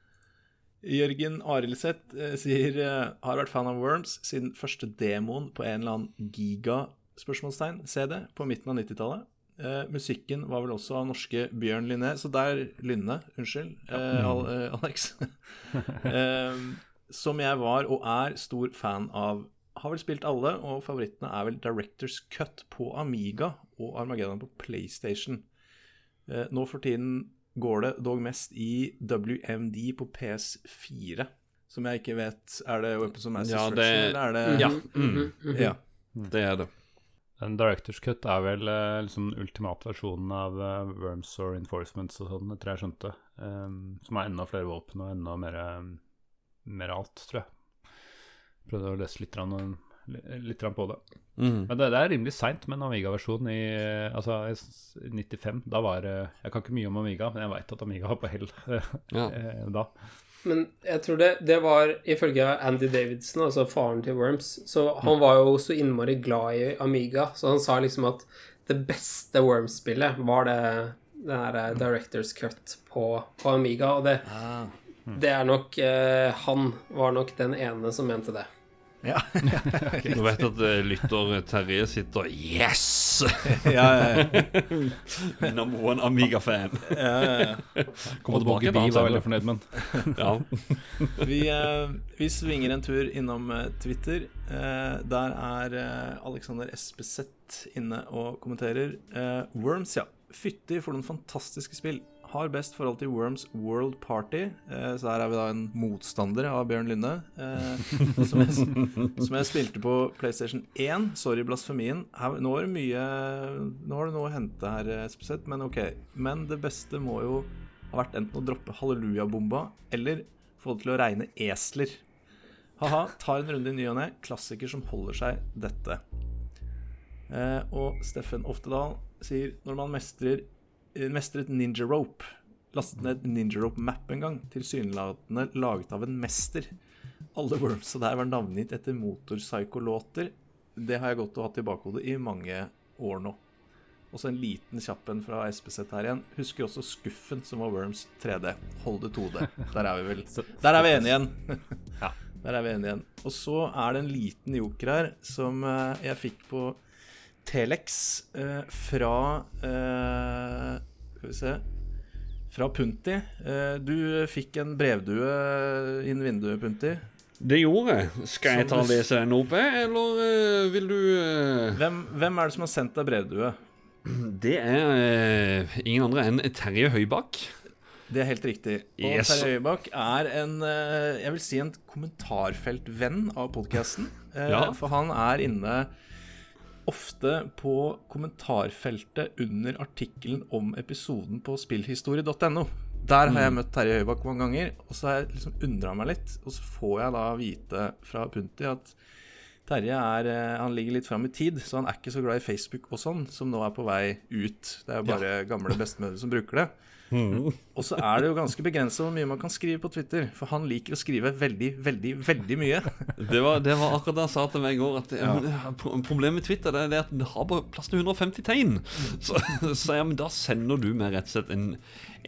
Jørgen Arildseth eh, sier eh, har vært fan av Worms siden første demoen på en eller annen giga-spørsmålstegn CD på midten av 90-tallet. Eh, musikken var vel også av norske Bjørn Lynne, så der Lynne, unnskyld, eh, Al eh, Alex. som jeg var og er stor fan av. Har vel spilt alle, og favorittene er vel Directors Cut på Amiga og Armageddon på PlayStation. Eh, nå for tiden går det dog mest i WMD på PS4, som jeg ikke vet Er det Weapons of Mass Ja, Destruction, det- eller er det Ja, Mhm, mm, mhm. ja. det er det. En Directors Cut er vel eh, liksom ultimatversjonen av eh, Worms or Enforcements og sånn, tror jeg skjønte. Um, som har enda flere våpen og enda mer, um, mer alt, tror jeg. Prøvde å lese litt, grann, litt på det. Mm. Men det, det er rimelig seint med en Amiga-versjon i altså, i 95. Da var Jeg kan ikke mye om Amiga, men jeg veit at Amiga var på hell Ja. eh, da. Men jeg tror det, det var ifølge Andy Davidson, altså faren til Worms, så han var jo så innmari glad i Amiga, så han sa liksom at det beste Worms-spillet var det den her eh, Directors Cut på, på Amiga, og det, Ah, det er nok eh, Han var nok den ene som mente det. Ja, Nå vet jeg at eh, lytter Terje sitter Yes! ja, ja, ja. Number one Amiga-fan. ja, ja, ja. Kommer tilbake Bi da, var veldig fornøyd med den. Ja. Vi, eh, vi svinger en tur innom eh, Twitter. Eh, der er eh, Alexander Espeseth inne og kommenterer. Eh, Worms, ja. Fytti for noen fantastiske spill. Har best forhold til Worms World Party. Eh, så her er vi da en motstander av Bjørn Lynne. Eh, som, jeg, som jeg spilte på PlayStation 1. Sorry, blasfemien. Her, nå er det mye Nå har du noe å hente her, eh, men ok. Men det beste må jo ha vært enten å droppe hallelujabomba eller få det til å regne esler. Ha-ha, tar en runde i ny og ne. Klassiker som holder seg dette. Eh, og Steffen Oftedal sier når man mestrer, mestret Ninja Rope Lastet ned Ninja Rope-map en gang, tilsynelatende laget av en mester. Alle wormsa der var navngitt etter motorpsycho-låter. Det har jeg gått og hatt i bakhodet i mange år nå. Og så en liten kjapp en fra SPZ her igjen. Husker også Skuffen, som var Worms 3D. Hold det 2D. Der er vi vel Der er vi enige igjen. Der er vi enige igjen. Og så er det en liten joker her som eh, jeg fikk på Telex eh, fra eh, Skal vi se Fra Punti. Eh, du fikk en brevdue inn vinduet, Punti. Det gjorde jeg. Skal jeg ta lese den opp, eller vil du Hvem, hvem er det som har sendt deg brevdue? Det er ingen andre enn Terje Høybakk. Det er helt riktig. Og Yes. Terje Høybakk er en jeg vil si en kommentarfeltvenn av podkasten. Ja. For han er inne ofte på kommentarfeltet under artikkelen om episoden på spillhistorie.no. Der har jeg møtt Terje Høybakk mange ganger, og så har jeg liksom undra meg litt. Og så får jeg da vite fra Punti at Terje er, eh, han ligger litt fram i tid, så han er ikke så glad i Facebook og sånn, som nå er på vei ut. Det er jo bare gamle bestemødre som bruker det. Og så er det jo ganske begrensa hvor mye man kan skrive på Twitter, for han liker å skrive veldig, veldig, veldig mye. Det var, det var akkurat det han sa til meg i går. At ja. Problemet med Twitter det er at det har bare plass til 150 tegn. Så, så ja, men da sender du meg rett og slett en,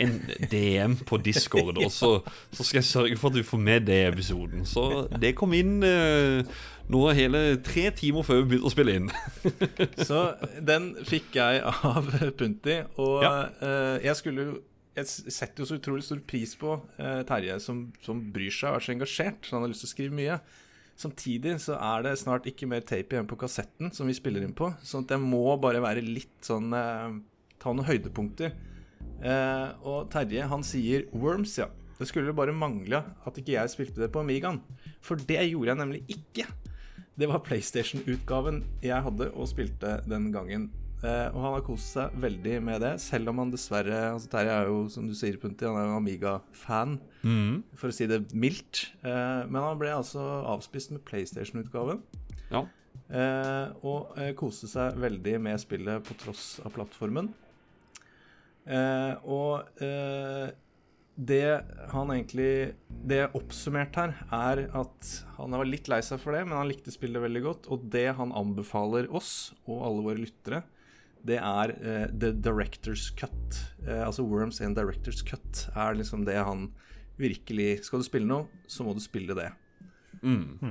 en DM på Discord, og så, så skal jeg sørge for at du får med det i episoden. Så det kom inn eh, nå er hele tre timer før vi begynte å spille inn. Så den fikk jeg av Punti, og Ja. eh, jeg skulle jo jeg setter jo så utrolig stor pris på eh, Terje, som, som bryr seg og er så engasjert. Så han har lyst til å skrive mye. Samtidig så er det snart ikke mer tape igjen på kassetten som vi spiller inn på. Sånn at jeg må bare være litt sånn eh, Ta noen høydepunkter. Eh, og Terje, han sier Worms, ja. Det skulle bare mangle at ikke jeg spilte det på Amigaen. For det gjorde jeg nemlig ikke. Det var PlayStation-utgaven jeg hadde og spilte den gangen. Eh, og han har kost seg veldig med det, selv om han dessverre altså Terje er jo, som du sier, Punti, han er jo Amiga-fan, for å si det mildt. Eh, men han ble altså avspist med PlayStation-utgaven. Ja. Eh, og eh, koste seg veldig med spillet på tross av plattformen. Eh, og eh, det han egentlig Det oppsummert her, er at han var litt lei seg for det, men han likte spillet veldig godt. Og det han anbefaler oss og alle våre lyttere, det er uh, The Director's Cut. Uh, altså Worms and Director's Cut er liksom det han virkelig Skal du spille noe, så må du spille det. Mm.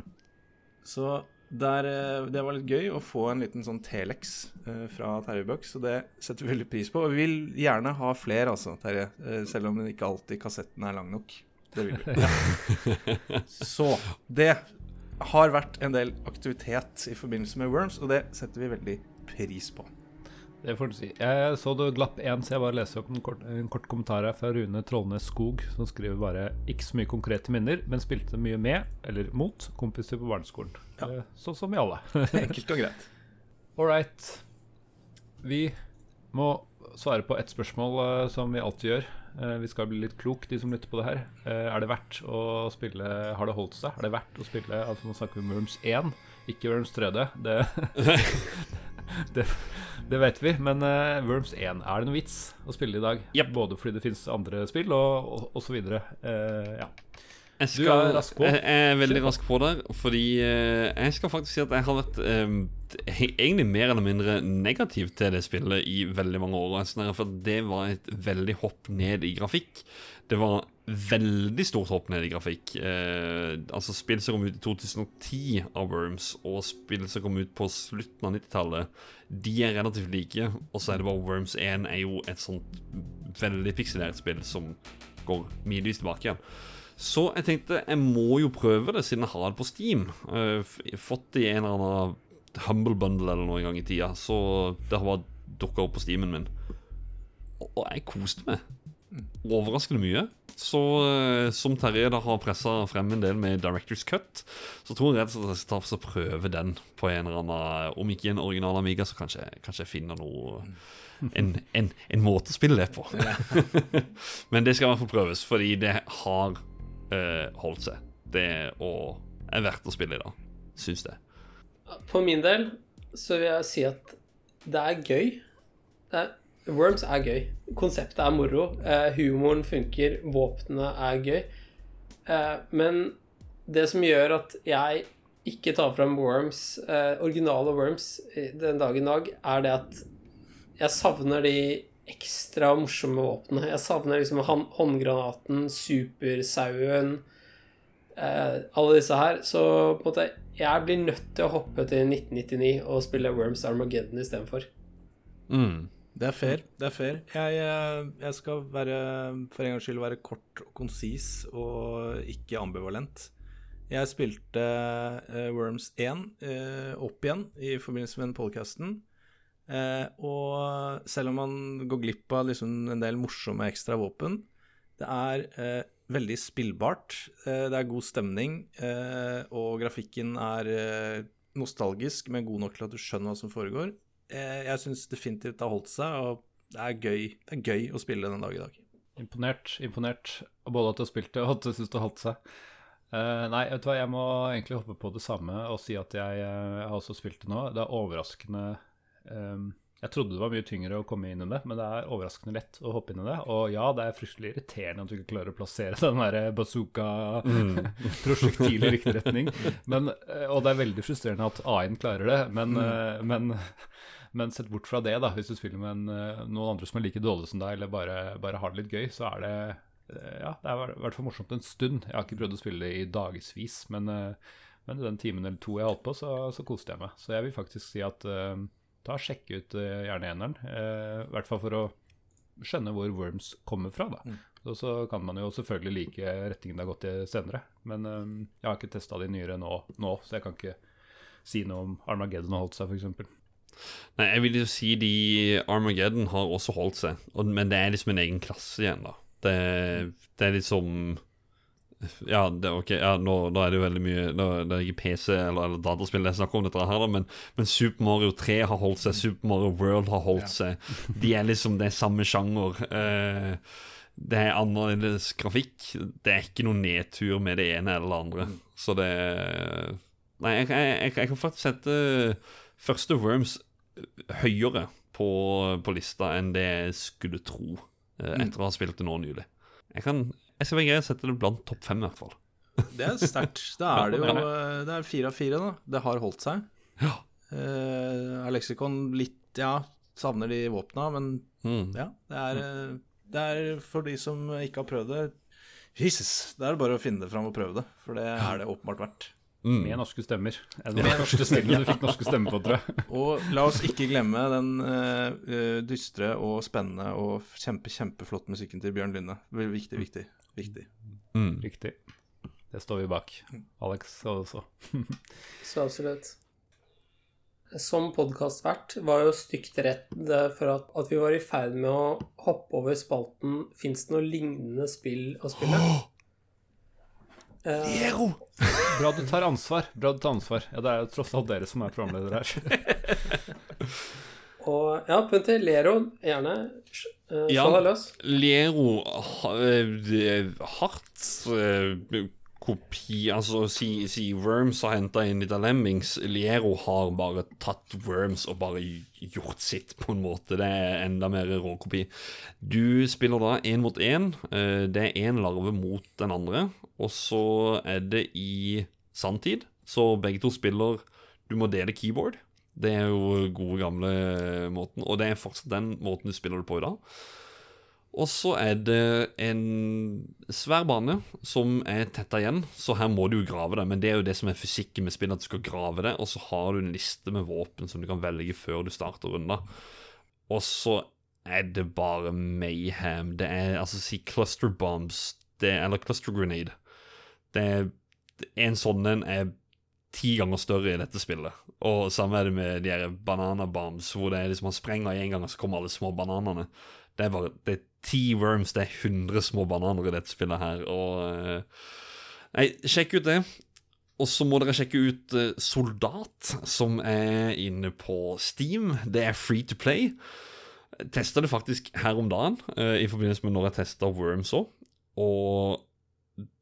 Så der, eh, det var litt gøy å få en liten sånn Telex eh, fra Terje Bøck, så det setter vi veldig pris på. Og vi vil gjerne ha flere, altså, Terje. eh, selv om ikke alltid kassetten er lang nok. Det vil vi. så det har vært en del aktivitet i forbindelse med Worms, og det setter vi veldig pris på. Det får du si. Jeg så du glapp én, så jeg bare leser opp en kort, en kort kommentar her fra Rune Trollnes Skog, som skriver bare 'ikke så mye konkrete minner, men spilte mye med, eller mot, kompiser på barneskolen'. Ja. Sånn som vi alle. Enkelt og greit. All right. Vi må svare på ett spørsmål eh, som vi alltid gjør. Eh, vi skal bli litt klok, de som lytter på det her. Eh, er det verdt å spille Har det holdt seg? Er det verdt å spille Altså Nå snakker vi om Worms 1, ikke Worms 3D. Det, det, det vet vi. Men uh, Worms 1, er det noen vits å spille i dag? Yep. Både fordi det fins andre spill, og, og, og så videre. Uh, ja. Jeg, Du er rask. Jeg, jeg er veldig rask på der, fordi uh, jeg skal faktisk si at jeg har vært eh, egentlig mer eller mindre negativ til det spillet i veldig mange år. sånn For det var et veldig hopp ned i grafikk. Det var veldig stort hopp ned i grafikk. Eh, altså Spill som kom ut i 2010 av Worms, og spill som kom ut på slutten av 90-tallet, de er relativt like. Og så er det bare Worms 1 er jo et sånt veldig pikselert spill som går milevis tilbake igjen. Så jeg tenkte jeg må jo prøve det, siden jeg har det på Steam. Eh, fått det i en eller annen Humble Bundle eller noe en gang i tida. Så det har bare dukka opp på Steamen min. Og, jeg koste meg overraskende mye. Så eh, som Terje da har pressa frem en del med Directors Cut, så tror jeg rett og slett at jeg skal ta og prøve den på en eller annen Om ikke en original Amiga, så kanskje, kanskje jeg finner noe en, en, en måte å spille det på. Men det skal i hvert fall prøves, fordi det har uh, holdt seg. Det og er verdt å spille i dag, syns det. For min del så vil jeg si at det er gøy. Det er, Worms er gøy. Konseptet er moro. Uh, humoren funker. Våpnene er gøy. Uh, men det som gjør at jeg ikke tar fram Worms, uh, originale Worms den dag i dag, er det at jeg savner de ekstra morsomme våpnene. Jeg savner liksom håndgranaten, supersauen alle disse her. Så på en måte jeg blir nødt til å hoppe til 1999 og spille Worms Armageddon istedenfor. Mm. Det er fair. det er fair jeg, eh, jeg skal være, for en gangs skyld være kort og konsis og ikke ambivalent. Jeg spilte uh, Worms 1 uh, opp igjen i forbindelse med den podcasten. Uh, og selv om man går glipp av liksom en del morsomme ekstra våpen, det er eh, veldig spillbart. Eh, det er god stemning, eh, og grafikken er eh, nostalgisk, men god nok til at du skjønner hva som foregår. Eh, jeg syns definitivt det har holdt seg, og det er gøy, det er gøy å spille den dag i dag. Imponert. Imponert. Både at du har spilt det, og at du syns det holdt seg. Uh, nei, vet du hva, jeg må egentlig hoppe på det samme og si at jeg, eh, jeg har også spilt det nå. Det er overraskende um, Jeg trodde det var mye tyngre å komme inn i det, men det er overraskende lett å hoppe inn i det. Og ja, det er fryktelig irriterende at du ikke klarer å plassere den der bazooka-prosjektilet i riktig retning. Men, og det er veldig frustrerende at A-en klarer det, men, eh, men men sett bort fra det, da, hvis du spiller med en, eh, noen andre som er like dårlige som deg, eller bare, bare har det litt gøy, så er det eh, Ja, det er i hvert fall morsomt en stund. Jeg har ikke prøvd å spille det i dagevis, men, eh, men den timen eller to jeg holdt på, så, så koste jeg meg. Så jeg vil faktisk si at uh, ta sjekk ut uh, gjerne eneren. eh, I hvert fall for å skjønne hvor Worms kommer fra, da. Og så kan man jo selvfølgelig like retningen det har gått i senere. Men eh, jeg har ikke testa de nyere nå, nå, så jeg kan ikke si noe om Armageddon har holdt seg, f.eks. Nei, jeg vil jo si de Armageddon har også holdt seg, og, men det er liksom en egen klasse igjen, da. Det, det er liksom Ja, det, ok, ja nå, nå er det jo veldig mye nå, Det er ikke PC eller, eller dataspill det er snakk om dette her, da, men, men Super Mario 3 har holdt seg, Super Mario World har holdt seg. De er liksom Det er samme sjanger. Eh, det er annerledes grafikk. Det er ikke noen nedtur med det ene eller det andre. Så det Nei, jeg, jeg, jeg, jeg kan faktisk sette første Worms høyere på, på lista enn det jeg skulle tro eh, etter å ha spilt det nå nylig. Jeg kan Jeg skal være grei å sette det blant topp fem, i hvert fall. Det er sterkt. Da er det jo eh, Det er fire av fire, da. Det har holdt seg. Ja. Eh, Alexicon litt Ja, savner de våpna, men Mm. ja. Det er, eh, det er for de som ikke har prøvd det Jesus. Det er bare å finne det fram og prøve det, for det er det åpenbart verdt. Mm. Med norske stemmer. Det var de første spillet du fikk norske stemmer på, tror jeg. Og la oss ikke glemme den eh, dystre og spennende og kjempe, kjempeflotte musikken til Bjørn Lynne. Viktig, viktig. viktig. Mm. Riktig. Det står vi bak. Alex også. Så absolutt. Som podkastvert var jo stygt redd for at, at vi var i ferd med å hoppe over spalten Fins det noe lignende spill å spille? Eh, Bra du tar ansvar. Bra du tar ansvar. Ja, det er jo tross alt dere som er programledere her. og ja, Punti, Lero, gjerne. Uh, Ja. Deg løs. Lero eh, hardt eh, kopi Altså, si, si Worms har henta inn litt av Lemmings. Liero har bare tatt Worms og bare gjort sitt, på en måte. Det er enda mer råkopi. Du spiller da én mot én. Eh, Det er én larve mot den andre. Og så er det i sanntid, så begge to spiller Du må dele keyboard. Det er jo gode, gamle måten. Og det er fortsatt den måten du spiller det på i dag. Og så er det en svær bane som er tetta igjen, så her må du jo grave det. Men det er jo det som er fysikken med spillet, at du skal grave det. Og så har du en liste med våpen som du kan velge før du starter runda. Og så er det bare mayhem. Det er altså si cluster bombs, det, eller cluster grenade. Det er En sånn en er ti ganger større i dette spillet. Og samme er det med de her banana bombs, hvor det er liksom man sprenger en gang, og så kommer alle små bananene. Det er bare Det er ti worms, det er 100 små bananer i dette spillet her, og eh, Nei, sjekk ut det. Og så må dere sjekke ut eh, Soldat, som er inne på Steam. Det er free to play. Testa det faktisk her om dagen, eh, i forbindelse med når jeg testa Worms òg. Og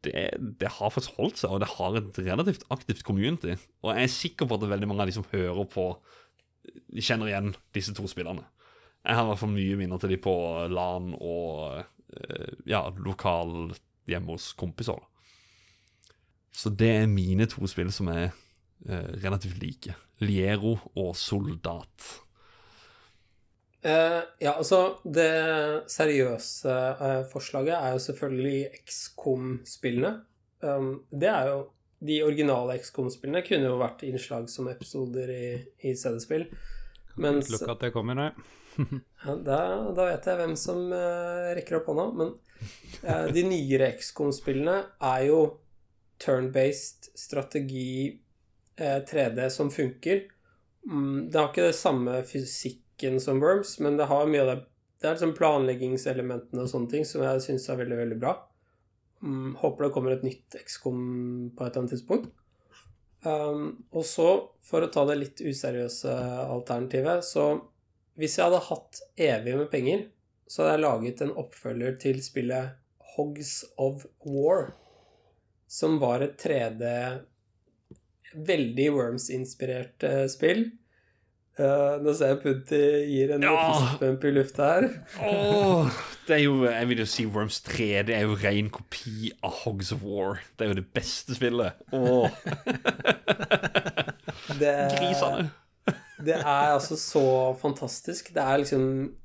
det, det har faktisk holdt seg, og det har et relativt aktivt community. Og jeg er sikker på at veldig mange av de som hører på, de kjenner igjen disse to spillerne. Jeg har i hvert fall mye minner til de på LAN og eh, ja, lokal hjemme hos kompiser. Så det er mine to spill som er eh, relativt like. Liero og Soldat. Eh, ja, altså Det seriøse eh, forslaget er jo selvfølgelig XCOM-spillene. Um, det er jo De originale XCOM-spillene kunne jo vært innslag som episoder i, i CD-spill. Mens Lukk at det kommer, nei. da, da vet jeg hvem som uh, rekker opp hånda. Men uh, de nyere XCOM-spillene er jo turn-based strategi uh, 3D som funker. Mm, det har ikke det samme fysikken som Worms, men det har mye av det Det er liksom planleggingselementene og sånne ting som jeg syns er veldig, veldig bra. Mm, håper det kommer et nytt XCOM på et eller annet tidspunkt. Um, og så, for å ta det litt useriøse alternativet, så hvis jeg hadde hatt evig med penger, så hadde jeg laget en oppfølger til spillet Hogs of War, som var et 3D veldig Worms-inspirert spill. Uh, nå ser jeg Punti gir en Ja. fistbump i lufta her. oh, det er jo, jeg vil jo si Worms 3 Det er jo ren kopi av Hogs of War. Det er jo det beste spillet. Oh. Det, grisene. Det er altså så fantastisk. Det er liksom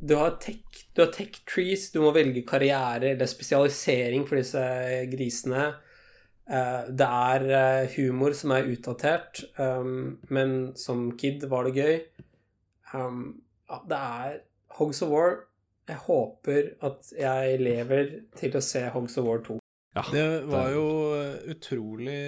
Du har tech, du har tech trees, du må velge karriere eller spesialisering for disse grisene. Eh, det er eh, humor som er utdatert, um, men som kid var det gøy. Um, det er Hogs of War. Jeg håper at jeg lever til å se Hogs of War 2. Ja, Det var jo utrolig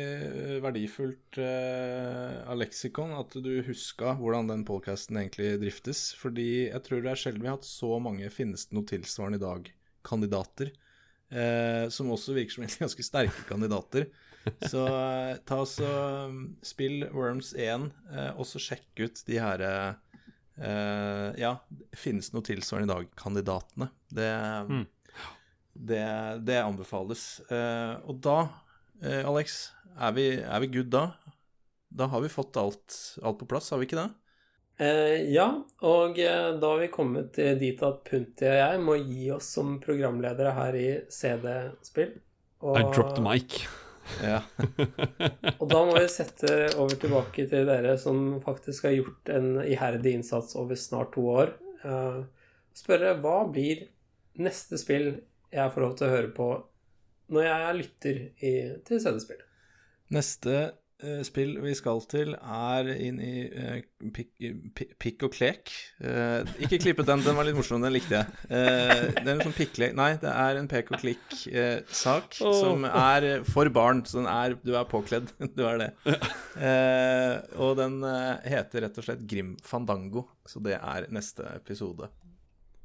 verdifullt eh, av leksikon at du huska hvordan den podkasten egentlig driftes. Fordi jeg tror det er sjelden vi har hatt så mange finnes det noe tilsvarende i dag-kandidater. Eh, som også virker som egentlig ganske sterke kandidater. Så eh, ta og mm, spill Worms 1, eh, og så sjekk ut de her eh, Ja, finnes det noe tilsvarende i dag-kandidatene. Det Mm. Det, det anbefales. Eh, og da, eh, Alex, er vi, er vi good da? Da har vi fått alt, alt på plass, har vi ikke det? Eh, ja, og eh, da har vi kommet dit at Punti og jeg må gi oss som programledere her i CD-spill. Og, I dropped the mic. Ja. og da må vi sette over tilbake til dere som faktisk har gjort en iherdig innsats over snart to år. Uh, spørre hva blir neste spill jeg får lov til å høre på når jeg lytter i, til CD-spill? Neste uh, spill vi skal til, er inn i uh, pikk, pikk og klek. Uh, ikke klippet den, den var litt morsom, den likte jeg. Eh, det er en sånn pikklek Nei, det er en pek og klikk-sak som er eh, for barn. Så den er Du er påkledd. Du er det. Eh, og den eh, heter rett og slett Grim Fandango, så det er neste episode.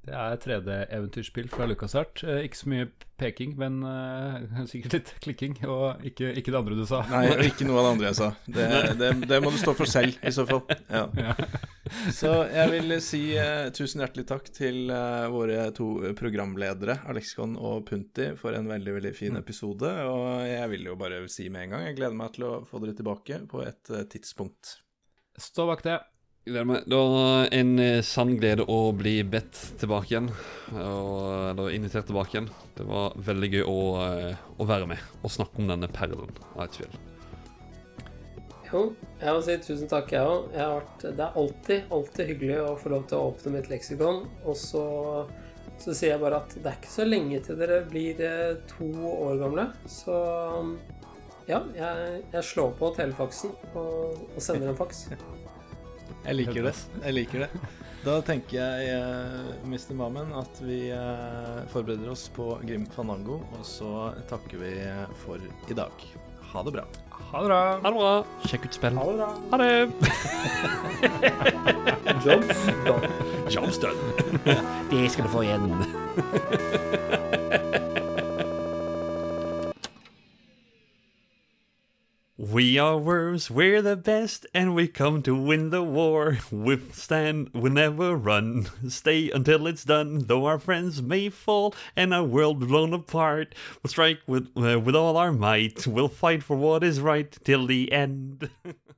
Det er 3D-eventyrspill fra LucasArt. Eh, ikke så mye peking, men eh, sikkert litt klikking. Og ikke, ikke det andre du sa. Nei, og ikke noe av det andre jeg sa. Det, det, det må du stå for selv, i så fall. Ja. Så jeg vil si eh, tusen hjertelig takk til eh, våre to programledere, Alexicon og Punti, for en veldig veldig fin episode. Og jeg vil jo bare si med en gang, jeg gleder meg til å få dere tilbake på et eh, tidspunkt. Stå bak det. Gleder meg. Det var en eh, sann glede å bli bedt tilbake igjen. Og, eller invitert tilbake igjen. Det var veldig gøy å, eh, å være med og snakke om denne perlen av et fjell. Jo, jeg må si tusen takk, jeg òg. Det er alltid, alltid hyggelig å få lov til å åpne mitt leksikon. Og så, så sier jeg bare at det er ikke så lenge til dere blir eh, to år gamle. Så ja, jeg, jeg slår på telefaksen og, og sender en faks. Jeg liker det. Jeg liker det. Da tenker jeg, eh, Mr. Mammen, at vi eh, forbereder oss på Grim Fandango, og så takker vi for i dag. Ha det bra. Ha det bra. Ha det bra. Sjekk ut spill. Ha det bra. Ha det. Jobs done. Job's done. Det skal du få igjen. We are worms, we're the best, and we come to win the war. Withstand, we never run. Stay until it's done, though our friends may fall and our world blown apart. We'll strike with, uh, with all our might. We'll fight for what is right till the end.